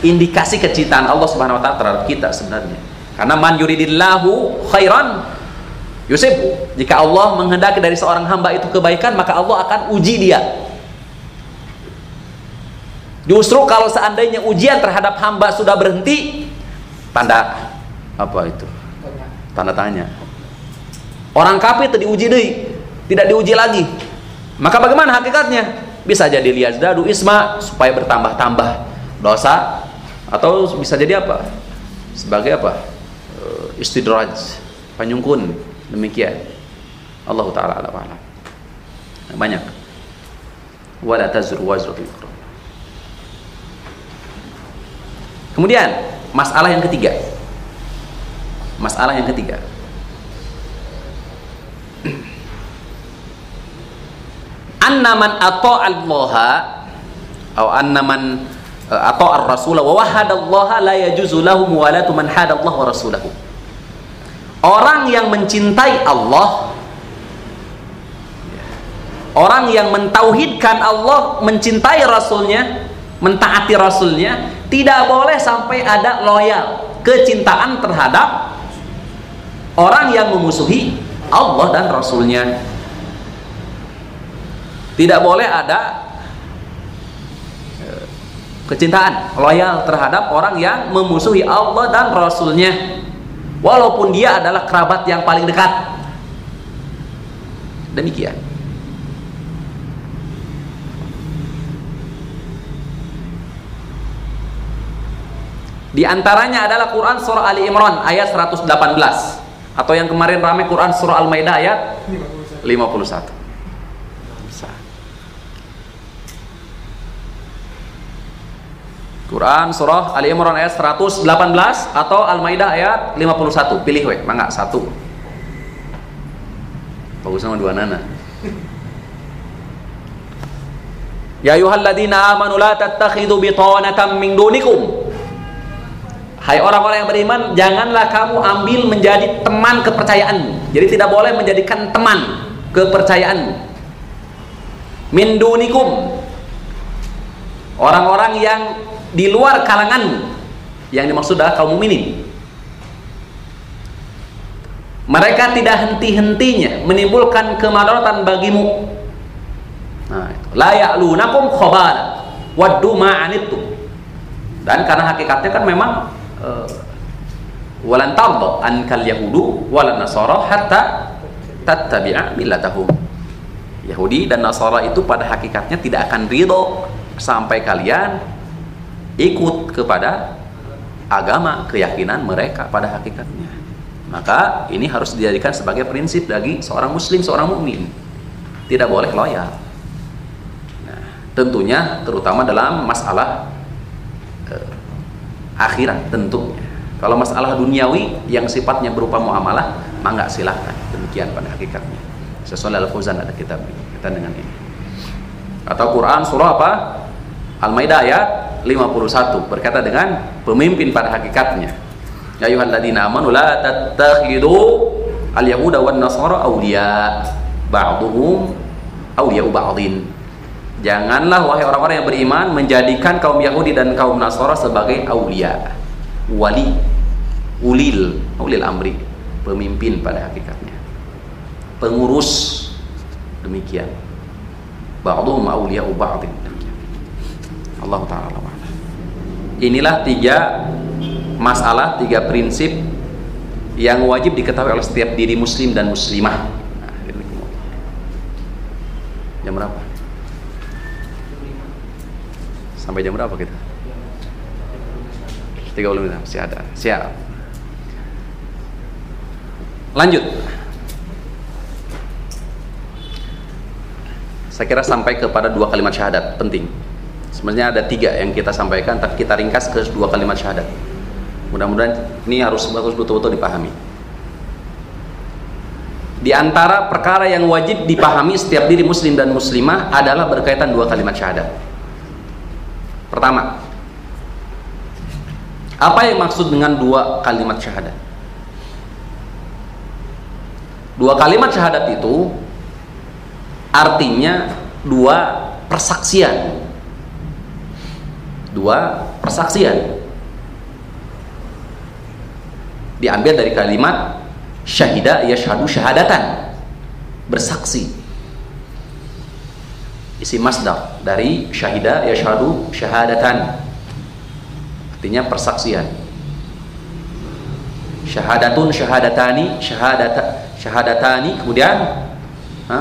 indikasi kecintaan Allah Subhanahu wa taala terhadap kita sebenarnya. Karena man yuridillahu khairan yusib. Jika Allah menghendaki dari seorang hamba itu kebaikan, maka Allah akan uji dia. Justru kalau seandainya ujian terhadap hamba sudah berhenti, tanda apa itu? Tanda tanya Orang kafir itu diuji deh, tidak diuji lagi. Maka bagaimana hakikatnya? Bisa jadi lihat dadu isma supaya bertambah-tambah dosa atau bisa jadi apa? Sebagai apa? Eh, istidraj, penyungkun demikian. Allah taala ala nah, Banyak. Wala tazru wazratu Kemudian masalah yang ketiga. Masalah yang ketiga. anna man ata'allaha atau anna man eh, ata'a ar-rasul wa wahadallaha la yajuzu lahu muwalatu man hadallahu wa rasulahu orang yang mencintai Allah orang yang mentauhidkan Allah mencintai rasulnya mentaati rasulnya tidak boleh sampai ada loyal kecintaan terhadap orang yang memusuhi Allah dan rasulnya. Tidak boleh ada eh, kecintaan loyal terhadap orang yang memusuhi Allah dan Rasulnya walaupun dia adalah kerabat yang paling dekat. Demikian. Di antaranya adalah Quran surah Ali Imran ayat 118 atau yang kemarin ramai Quran surah Al-Maidah ayat 51. Quran surah Ali Imran ayat 118 atau Al-Maidah ayat 51. Pilih we, mangga satu. Bagus sama dua nana. Ya ayyuhalladzina amanu la tattakhidhu bitanatan min dunikum. Hai orang-orang yang beriman, janganlah kamu ambil menjadi teman kepercayaan. Jadi tidak boleh menjadikan teman kepercayaan. Min dunikum. Orang-orang yang di luar kalangan yang dimaksud adalah kaum mukminin. Mereka tidak henti-hentinya menimbulkan kemadaratan bagimu. Nah itu. La ya'lunakum waddu ma'anittum dan karena hakikatnya kan memang uh, walan tarda ankal yahudu walan nasara hatta tattabi'a millatahum. Yahudi dan Nasara itu pada hakikatnya tidak akan ridho sampai kalian ikut kepada agama keyakinan mereka pada hakikatnya. Maka ini harus dijadikan sebagai prinsip bagi seorang muslim seorang mukmin. Tidak boleh loyal. Nah, tentunya terutama dalam masalah eh, akhirat tentunya. Kalau masalah duniawi yang sifatnya berupa muamalah maka silahkan demikian pada hakikatnya. Sesuai al-Fauzan ada kitab kita dengan ini. Atau Quran surah apa? Al-Maidah ayat 51 berkata dengan pemimpin pada hakikatnya. Ya ayyuhalladzina amanu la tattakhidu al-yahuda wan nasara awliya ba'dhum awliya'u ba'dhin janganlah wahai orang-orang yang beriman menjadikan kaum Yahudi dan kaum Nasara sebagai awliya wali ulil ulil amri pemimpin pada hakikatnya. Pengurus demikian. Ba'dhum awliya'u ba'dhin Allah taala inilah tiga masalah tiga prinsip yang wajib diketahui oleh setiap diri muslim dan muslimah. Jam berapa? Sampai jam berapa kita? 30 menit masih ada. Siap. Lanjut. Saya kira sampai kepada dua kalimat syahadat. Penting Sebenarnya ada tiga yang kita sampaikan, tapi kita ringkas ke dua kalimat syahadat. Mudah-mudahan ini harus bagus betul-betul dipahami. Di antara perkara yang wajib dipahami setiap diri muslim dan muslimah adalah berkaitan dua kalimat syahadat. Pertama, apa yang maksud dengan dua kalimat syahadat? Dua kalimat syahadat itu artinya dua persaksian dua persaksian. Diambil dari kalimat syahida yashhadu syahadatan bersaksi. Isi masdar dari syahida yashhadu syahadatan artinya persaksian. Syahadatun syahadatani syahadata syahadatani kemudian ha?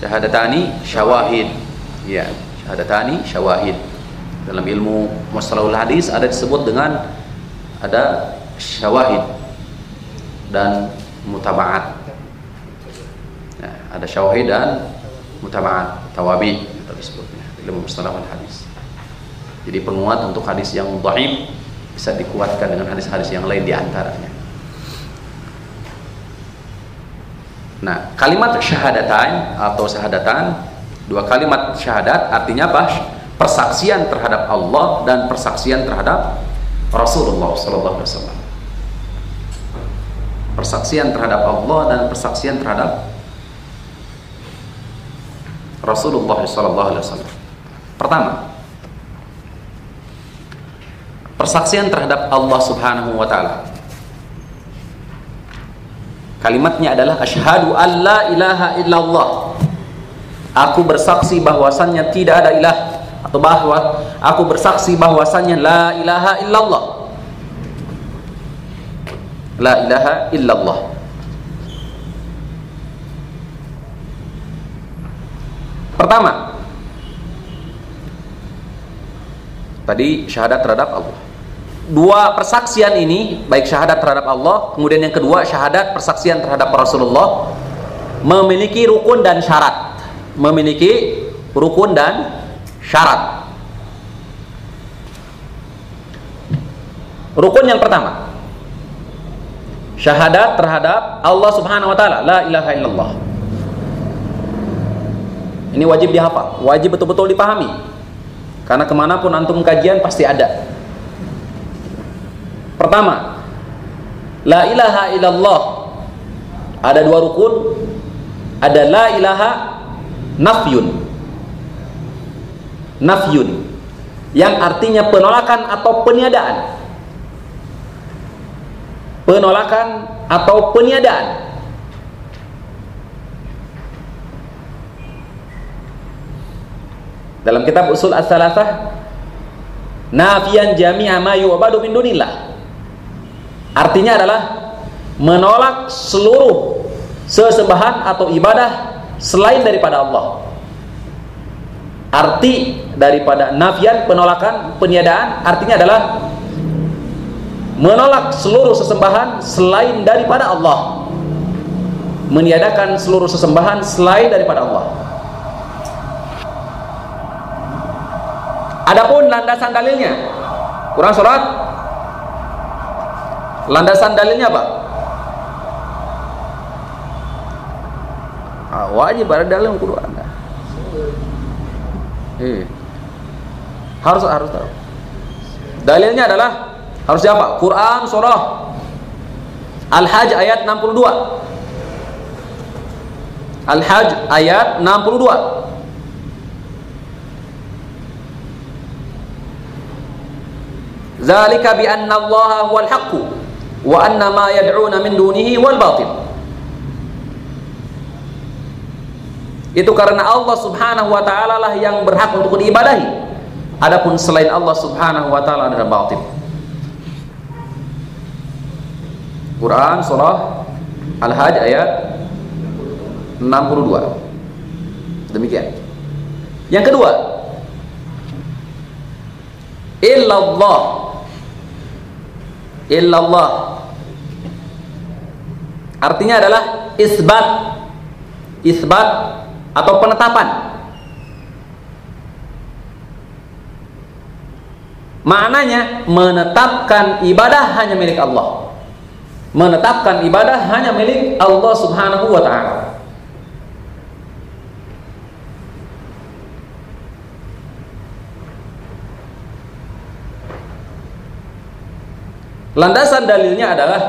syahadatani syawahid. Ya syahadatani syawahid dalam ilmu mustalahul hadis ada disebut dengan ada syawahid dan mutabaat. Nah, ada syawahid dan mutabaat tawabi atau disebutnya ilmu mustalahul hadis. Jadi penguat untuk hadis yang dhaif bisa dikuatkan dengan hadis-hadis yang lain di antaranya nah kalimat syahadatain atau syahadatan dua kalimat syahadat artinya apa persaksian terhadap Allah dan persaksian terhadap Rasulullah sallallahu alaihi wasallam. Persaksian terhadap Allah dan persaksian terhadap Rasulullah sallallahu alaihi wasallam. Pertama, persaksian terhadap Allah Subhanahu wa taala. Kalimatnya adalah asyhadu alla ilaha illallah. Aku bersaksi bahwasannya tidak ada ilah atau bahwa aku bersaksi bahwasannya la ilaha illallah. La ilaha illallah. Pertama tadi syahadat terhadap Allah. Dua persaksian ini baik syahadat terhadap Allah kemudian yang kedua syahadat persaksian terhadap Rasulullah memiliki rukun dan syarat. Memiliki rukun dan syarat. Rukun yang pertama. Syahadat terhadap Allah Subhanahu wa taala, la ilaha illallah. Ini wajib dihafal, wajib betul-betul dipahami. Karena ke mana pun antum kajian pasti ada. Pertama, la ilaha illallah. Ada dua rukun. Ada la ilaha nafyun nafyun yang artinya penolakan atau peniadaan. Penolakan atau peniadaan. Dalam kitab usul as-salasah nafian jami'a ma yu'badu min dunillah. Artinya adalah menolak seluruh sesembahan atau ibadah selain daripada Allah arti daripada nafian penolakan peniadaan artinya adalah menolak seluruh sesembahan selain daripada Allah. Meniadakan seluruh sesembahan selain daripada Allah. Adapun landasan dalilnya kurang surat landasan dalilnya apa? Ah, wajib ada kudu ada Iya. Harus harus tahu. Dalilnya adalah harus siapa? Quran surah Al-Hajj ayat 62. Al-Hajj ayat 62. Zalika bi anna Allah huwal haqq wa anna ma yad'una min dunihi wal batil. Itu karena Allah Subhanahu wa taala lah yang berhak untuk diibadahi. Adapun selain Allah Subhanahu wa taala adalah batil. Quran surah Al-Hajj ayat 62. Demikian. Yang kedua, illallah illallah artinya adalah isbat isbat atau penetapan Maknanya menetapkan ibadah hanya milik Allah. Menetapkan ibadah hanya milik Allah Subhanahu wa taala. Landasan dalilnya adalah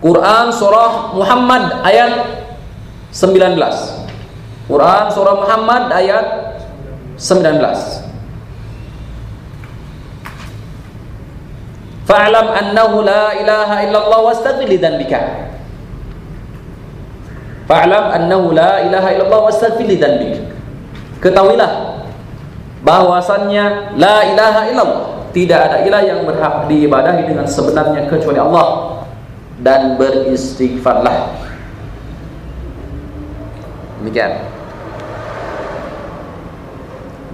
Quran surah Muhammad ayat 19. Quran surah Muhammad ayat 19. Fa'lam annahu la ilaha illallah wastaghfir li dhanbika. Fa'lam annahu la ilaha illallah wastaghfir li dhanbika. Ketahuilah bahwasannya la ilaha illallah, tidak ada ilah yang berhak diibadahi dengan sebenarnya kecuali Allah dan beristighfarlah. Demikian.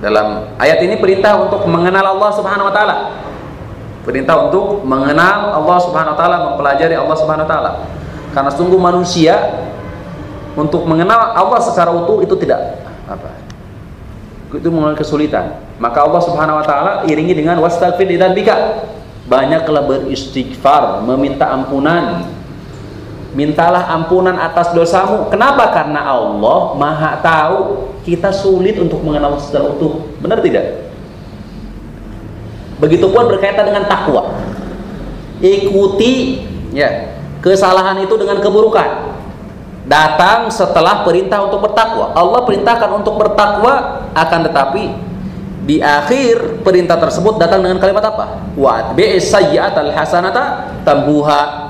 Dalam ayat ini perintah untuk mengenal Allah Subhanahu wa taala Perintah untuk mengenal Allah Subhanahu wa taala, mempelajari Allah Subhanahu wa taala. Karena sungguh manusia untuk mengenal Allah secara utuh itu tidak apa? Itu mengalami kesulitan. Maka Allah Subhanahu wa taala iringi dengan wastaghfir dan bika. Banyaklah beristighfar, meminta ampunan. Mintalah ampunan atas dosamu. Kenapa? Karena Allah Maha tahu kita sulit untuk mengenal secara utuh. Benar tidak? Begitupun berkaitan dengan takwa. Ikuti ya kesalahan itu dengan keburukan. Datang setelah perintah untuk bertakwa. Allah perintahkan untuk bertakwa akan tetapi di akhir perintah tersebut datang dengan kalimat apa? Wa bi'is hasanata tambuha.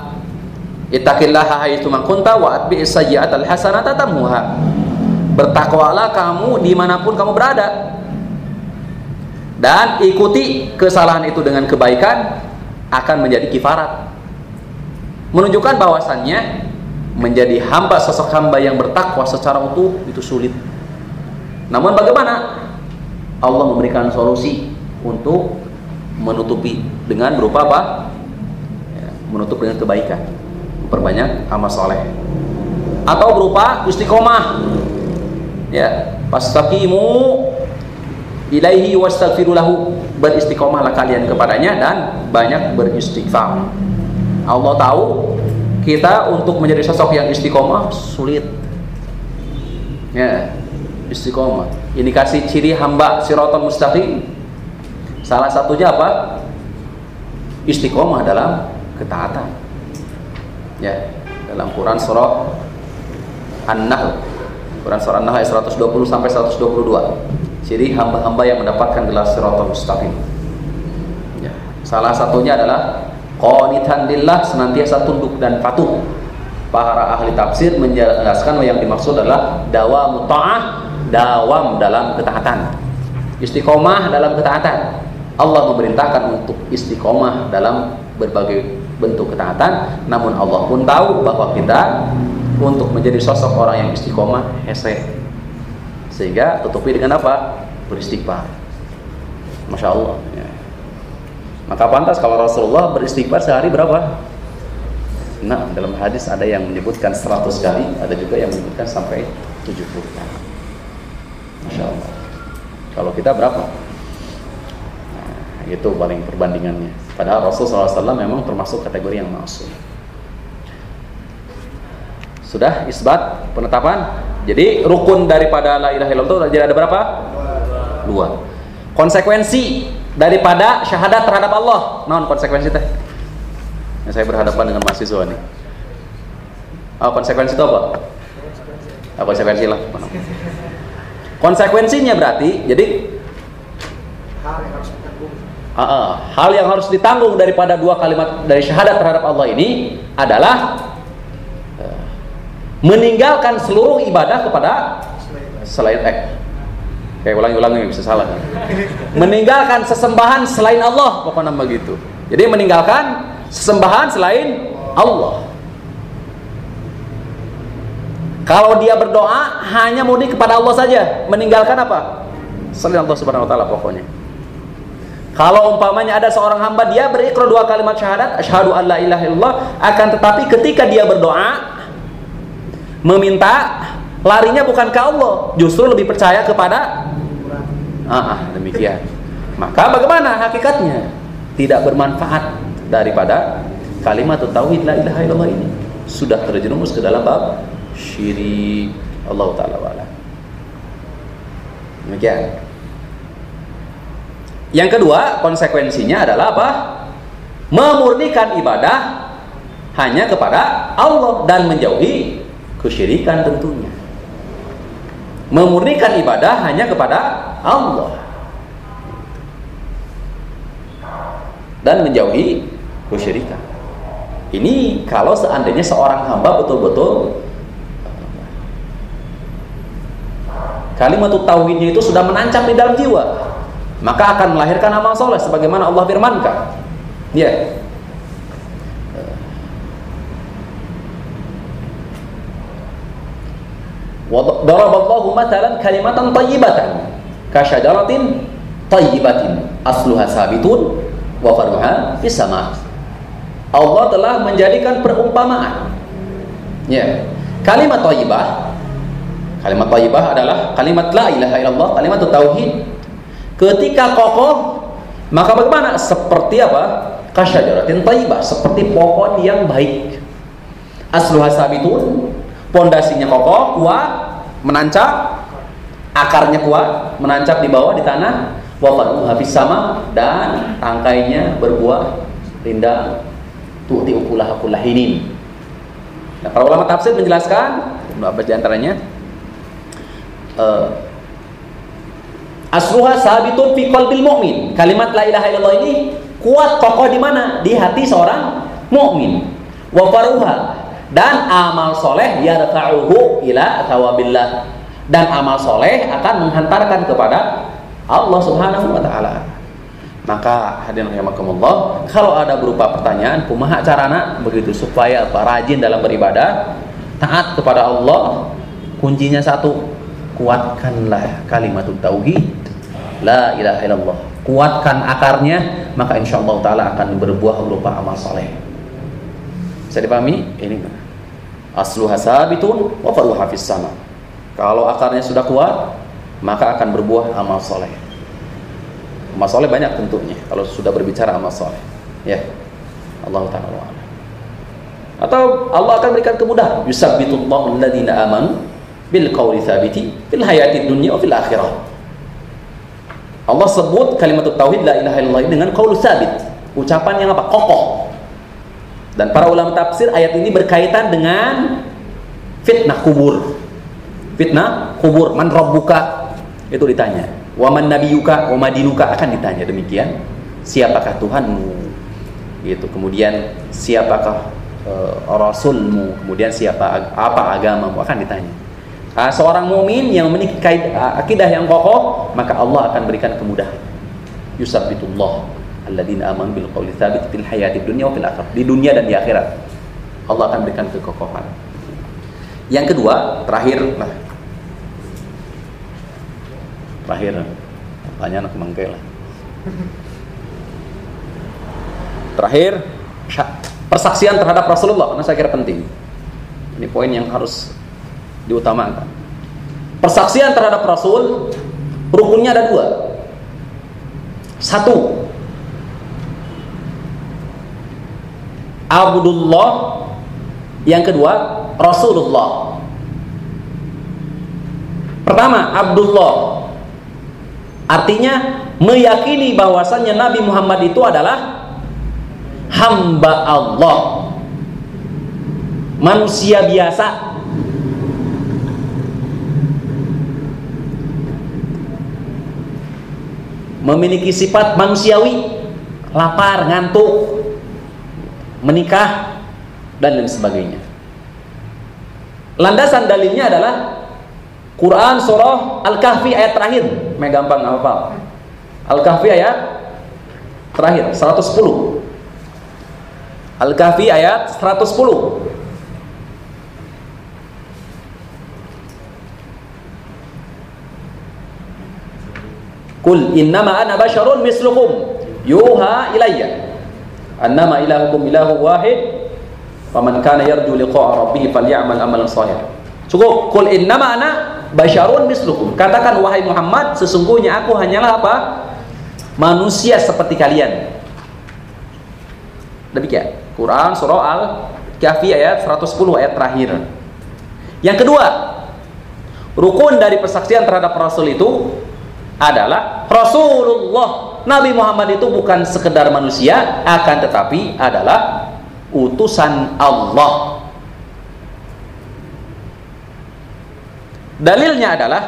Ittaqillaha haitsu ma kunta wa atbi'is sayyi'atal hasanata tambuha. Bertakwalah kamu di mana pun kamu berada. Dan ikuti kesalahan itu dengan kebaikan akan menjadi kifarat. Menunjukkan bahwasannya menjadi hamba sosok hamba yang bertakwa secara utuh itu sulit. Namun bagaimana? Allah memberikan solusi untuk menutupi dengan berupa apa? Ya, menutup dengan kebaikan memperbanyak amal soleh. Atau berupa istiqomah. Ya pastaqimu ilaihi wastaghfirulahu beristiqomahlah kalian kepadanya dan banyak beristighfar. Allah tahu kita untuk menjadi sosok yang istiqomah sulit. Ya istiqomah. Ini kasih ciri hamba siratal mustaqim. Salah satunya apa? Istiqomah dalam ketaatan ya dalam Quran surah An-Nahl Quran surah An-Nahl ayat 120 sampai 122 Ciri hamba-hamba yang mendapatkan gelar siratal mustaqim. Ya. Salah satunya adalah qanitan lillah senantiasa tunduk dan patuh. Para ahli tafsir menjelaskan yang dimaksud adalah dawam ta'ah, dawam dalam ketaatan. Istiqomah dalam ketaatan. Allah memerintahkan untuk istiqomah dalam berbagai bentuk ketaatan, namun Allah pun tahu bahwa kita untuk menjadi sosok orang yang istiqomah hese. Sehingga tutupi dengan apa? Beristighfar. Masya Allah. Ya. maka pantas kalau Rasulullah beristighfar sehari berapa? Nah dalam hadis ada yang menyebutkan 100 kali ada juga yang menyebutkan sampai 70 kali. Masya Allah. Kalau kita berapa nah, itu paling perbandingannya padahal Rasulullah SAW memang termasuk kategori yang masuk sudah isbat penetapan jadi rukun daripada la ilaha illallah jadi ada berapa? Dua. Konsekuensi daripada syahadat terhadap Allah. Non konsekuensi teh. Yang saya berhadapan dengan mahasiswa nih. Oh, konsekuensi itu apa? Oh, konsekuensi lah. Konsekuensinya berarti jadi hal yang harus ditanggung daripada dua kalimat dari syahadat terhadap Allah ini adalah meninggalkan seluruh ibadah kepada selain eh kayak ulangi-ulangi bisa salah meninggalkan sesembahan selain Allah pokoknya begitu jadi meninggalkan sesembahan selain Allah. Kalau dia berdoa hanya murni kepada Allah saja. Meninggalkan apa? Selain Allah subhanahu wa ta'ala pokoknya kalau umpamanya ada seorang hamba dia berikrar dua kalimat syahadat asyhadu an la ilaha illallah akan tetapi ketika dia berdoa meminta larinya bukan ke Allah justru lebih percaya kepada ah, ah demikian Maka bagaimana hakikatnya? Tidak bermanfaat daripada kalimat tauhid la ilaha illallah ini. Sudah terjerumus ke dalam bab syirik Allah taala wala. Demikian. Yang kedua, konsekuensinya adalah apa? Memurnikan ibadah hanya kepada Allah dan menjauhi kesyirikan tentunya. Memurnikan ibadah hanya kepada Allah dan menjauhi kesyirikan. Ini kalau seandainya seorang hamba betul-betul kalimat tauhidnya itu sudah menancap di dalam jiwa, maka akan melahirkan amal soleh sebagaimana Allah firmankan. Ya. Yeah. Daraballahu matalan kalimatan tayyibatan kasyajaratin tayyibatin asluha sabitun wa faruha fis sama. Allah telah menjadikan perumpamaan. Ya. Kalimat thayyibah Kalimat thayyibah adalah kalimat la ilaha illallah, kalimat tauhid. Ketika kokoh, maka bagaimana? Seperti apa? Kasyajaratin thayyibah, seperti pohon yang baik. Asluha sabitun, pondasinya kokoh, kuat, menancap, akarnya kuat, menancap di bawah di tanah, wafat habis sama dan tangkainya berbuah rindang tuti ukulah ukulah ini. Nah, para ulama tafsir menjelaskan beberapa di antaranya uh, asruha sabitun fi qalbil mu'min. Kalimat la ilaha illallah ini kuat kokoh di mana? Di hati seorang mukmin. Wa faruha dan amal soleh yarfa'uhu ila thawabillah dan amal soleh akan menghantarkan kepada Allah Subhanahu wa taala. Maka hadirin rahimakumullah, kalau ada berupa pertanyaan, kumaha carana begitu supaya apa rajin dalam beribadah, taat kepada Allah, kuncinya satu, kuatkanlah kalimat tauhid la ilaha illallah. Kuatkan akarnya, maka insya Allah taala akan berbuah berupa amal soleh. Bisa dipahami? Ini asluha sabitun wa faruha fis sama. Kalau akarnya sudah kuat, maka akan berbuah amal soleh. Amal soleh banyak tentunya kalau sudah berbicara amal soleh. Ya, Allah taala. Atau Allah akan berikan kemudahan. Yusabbitullahu alladziina amanu bil qawli tsabiti fil hayati dunya wa fil akhirah. Allah sebut kalimat tauhid la ilaha illallah dengan qaul sabit. Ucapan yang apa? Kokoh. Dan para ulama tafsir ayat ini berkaitan dengan fitnah kubur. Fitnah kubur, man rabbuka? Itu ditanya. Waman nabiyuka? Wamadinuka akan ditanya demikian. Siapakah Tuhanmu? Gitu. Kemudian siapakah uh, rasulmu? Kemudian siapa apa agamamu? Akan ditanya uh, seorang mumin yang memiliki uh, akidah yang kokoh maka Allah akan berikan kemudahan. Yusabbitullah alladzina amanu bil qawli tsabit fil hayati dunya wa fil akhirah. Di dunia dan di akhirat. Allah akan berikan kekokohan. Yang kedua terakhir. Nah. Terakhir. Tanya anak lah. Terakhir persaksian terhadap Rasulullah. Karena saya kira penting. Ini poin yang harus diutamakan. Persaksian terhadap Rasul rukunnya ada dua. Satu Abdullah. Yang kedua Rasulullah. Pertama Abdullah. Artinya meyakini bahwasannya Nabi Muhammad itu adalah hamba Allah. Manusia biasa. Memiliki sifat manusiawi, lapar, ngantuk, menikah dan lain sebagainya. Landasan dalilnya adalah Quran surah Al-Kahfi ayat terakhir. Mai gampang hafal. Al-Kahfi ayat terakhir 110. Al-Kahfi ayat 110. Kul innama ana basyarun mislukum yuha ilayya annama ilahukum ilahu wahid faman kana yarju liqa'a rabbih falyamal amalan salih. Cukup kul innama ana basyarun mislukum. Katakan wahai Muhammad, sesungguhnya aku hanyalah apa? manusia seperti kalian. Demikian. Quran surah Al-Kahfi ayat 110 ayat terakhir. Yang kedua, rukun dari persaksian terhadap Rasul itu adalah Rasulullah. Nabi Muhammad itu bukan sekedar manusia, akan tetapi adalah utusan Allah. Dalilnya adalah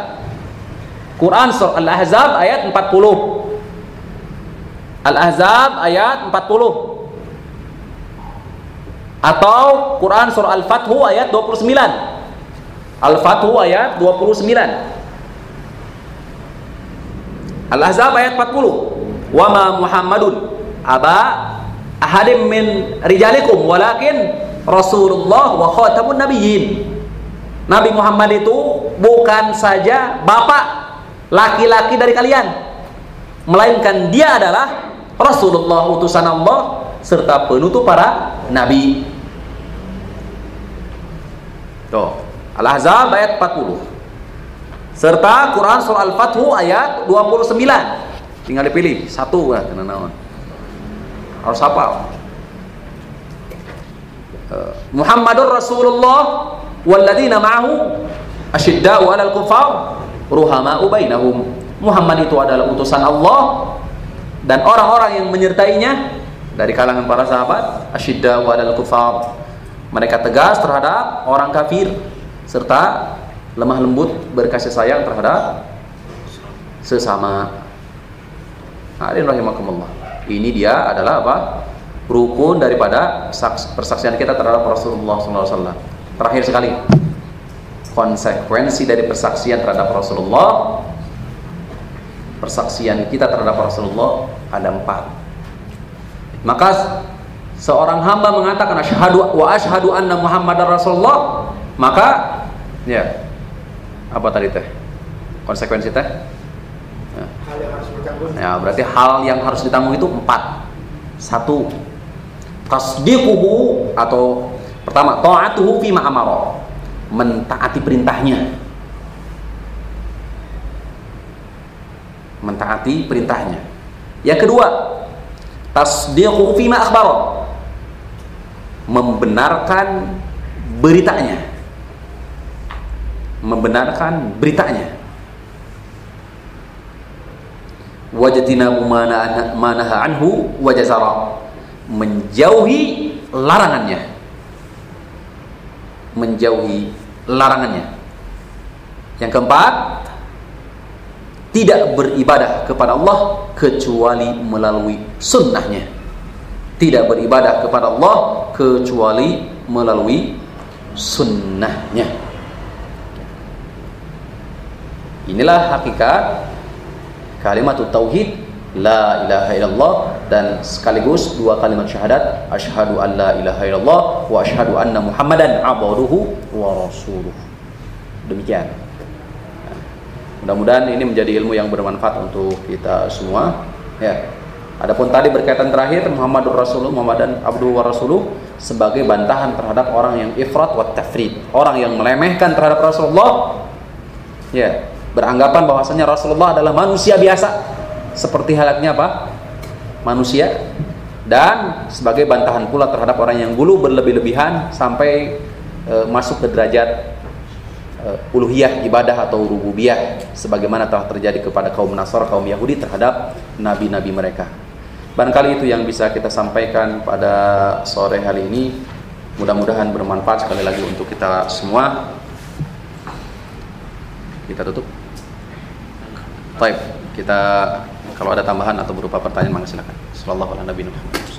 Quran surah Al-Ahzab ayat 40. Al-Ahzab ayat 40 atau Quran surah Al-Fathu ayat 29 Al-Fathu ayat 29 Al-Ahzab ayat 40 Wa ma Muhammadun aba ahadim min rijalikum walakin Rasulullah wa khatamun nabiyyin Nabi Muhammad itu bukan saja bapak laki-laki dari kalian melainkan dia adalah Rasulullah utusan Allah serta penutup para nabi. Tuh, Al-Ahzab ayat 40. Serta Quran surah Al-Fathu ayat 29. Tinggal dipilih satu ya, tenan Harus hafal. Uh, Muhammadur Rasulullah walladzina ma'ahu asyidda'u 'alal kufar ruhama'u bainahum. Muhammad itu adalah utusan Allah dan orang-orang yang menyertainya dari kalangan para sahabat asyidda wadal kufar mereka tegas terhadap orang kafir serta lemah lembut berkasih sayang terhadap sesama. Hadirin rahimakumullah. Ini dia adalah apa? Rukun daripada persaksian kita terhadap Rasulullah SAW terakhir sekali. Konsekuensi dari persaksian terhadap Rasulullah persaksian kita terhadap Rasulullah ada empat. Maka seorang hamba mengatakan asyhadu wa asyhadu anna muhammadar rasulullah maka ya apa tadi teh? Konsekuensi teh? Ya. hal yang harus ditanggung. Ya berarti hal yang harus ditanggung itu empat. Satu tasdiquhu atau pertama ta'atuhu fi amara. Mentaati perintahnya. Mentaati perintahnya. Yang kedua tasdiqu fima akhbara. Membenarkan beritanya membenarkan beritanya. Wajadina manaha anhu wajazara menjauhi larangannya. Menjauhi larangannya. Yang keempat tidak beribadah kepada Allah kecuali melalui sunnahnya. Tidak beribadah kepada Allah kecuali melalui sunnahnya inilah hakikat kalimat tauhid la ilaha illallah dan sekaligus dua kalimat syahadat asyhadu an la ilaha illallah wa asyhadu anna muhammadan abduhu wa rasuluh demikian Mudah-mudahan ini menjadi ilmu yang bermanfaat untuk kita semua. Ya. Adapun tadi berkaitan terakhir Muhammadur Rasulullah Muhammadan Abdul wa Rasuluh sebagai bantahan terhadap orang yang ifrat wa tafrid, orang yang melemehkan terhadap Rasulullah. Ya, beranggapan bahwasanya Rasulullah adalah manusia biasa seperti halnya apa? Manusia dan sebagai bantahan pula terhadap orang yang bulu berlebih-lebihan sampai e, masuk ke derajat uh, uluhiyah ibadah atau rububiyah sebagaimana telah terjadi kepada kaum Nasr kaum Yahudi terhadap nabi-nabi mereka. Barangkali itu yang bisa kita sampaikan pada sore hari ini. Mudah-mudahan bermanfaat sekali lagi untuk kita semua. Kita tutup. Baik, kita kalau ada tambahan atau berupa pertanyaan maka silakan. Sallallahu alaihi wasallam.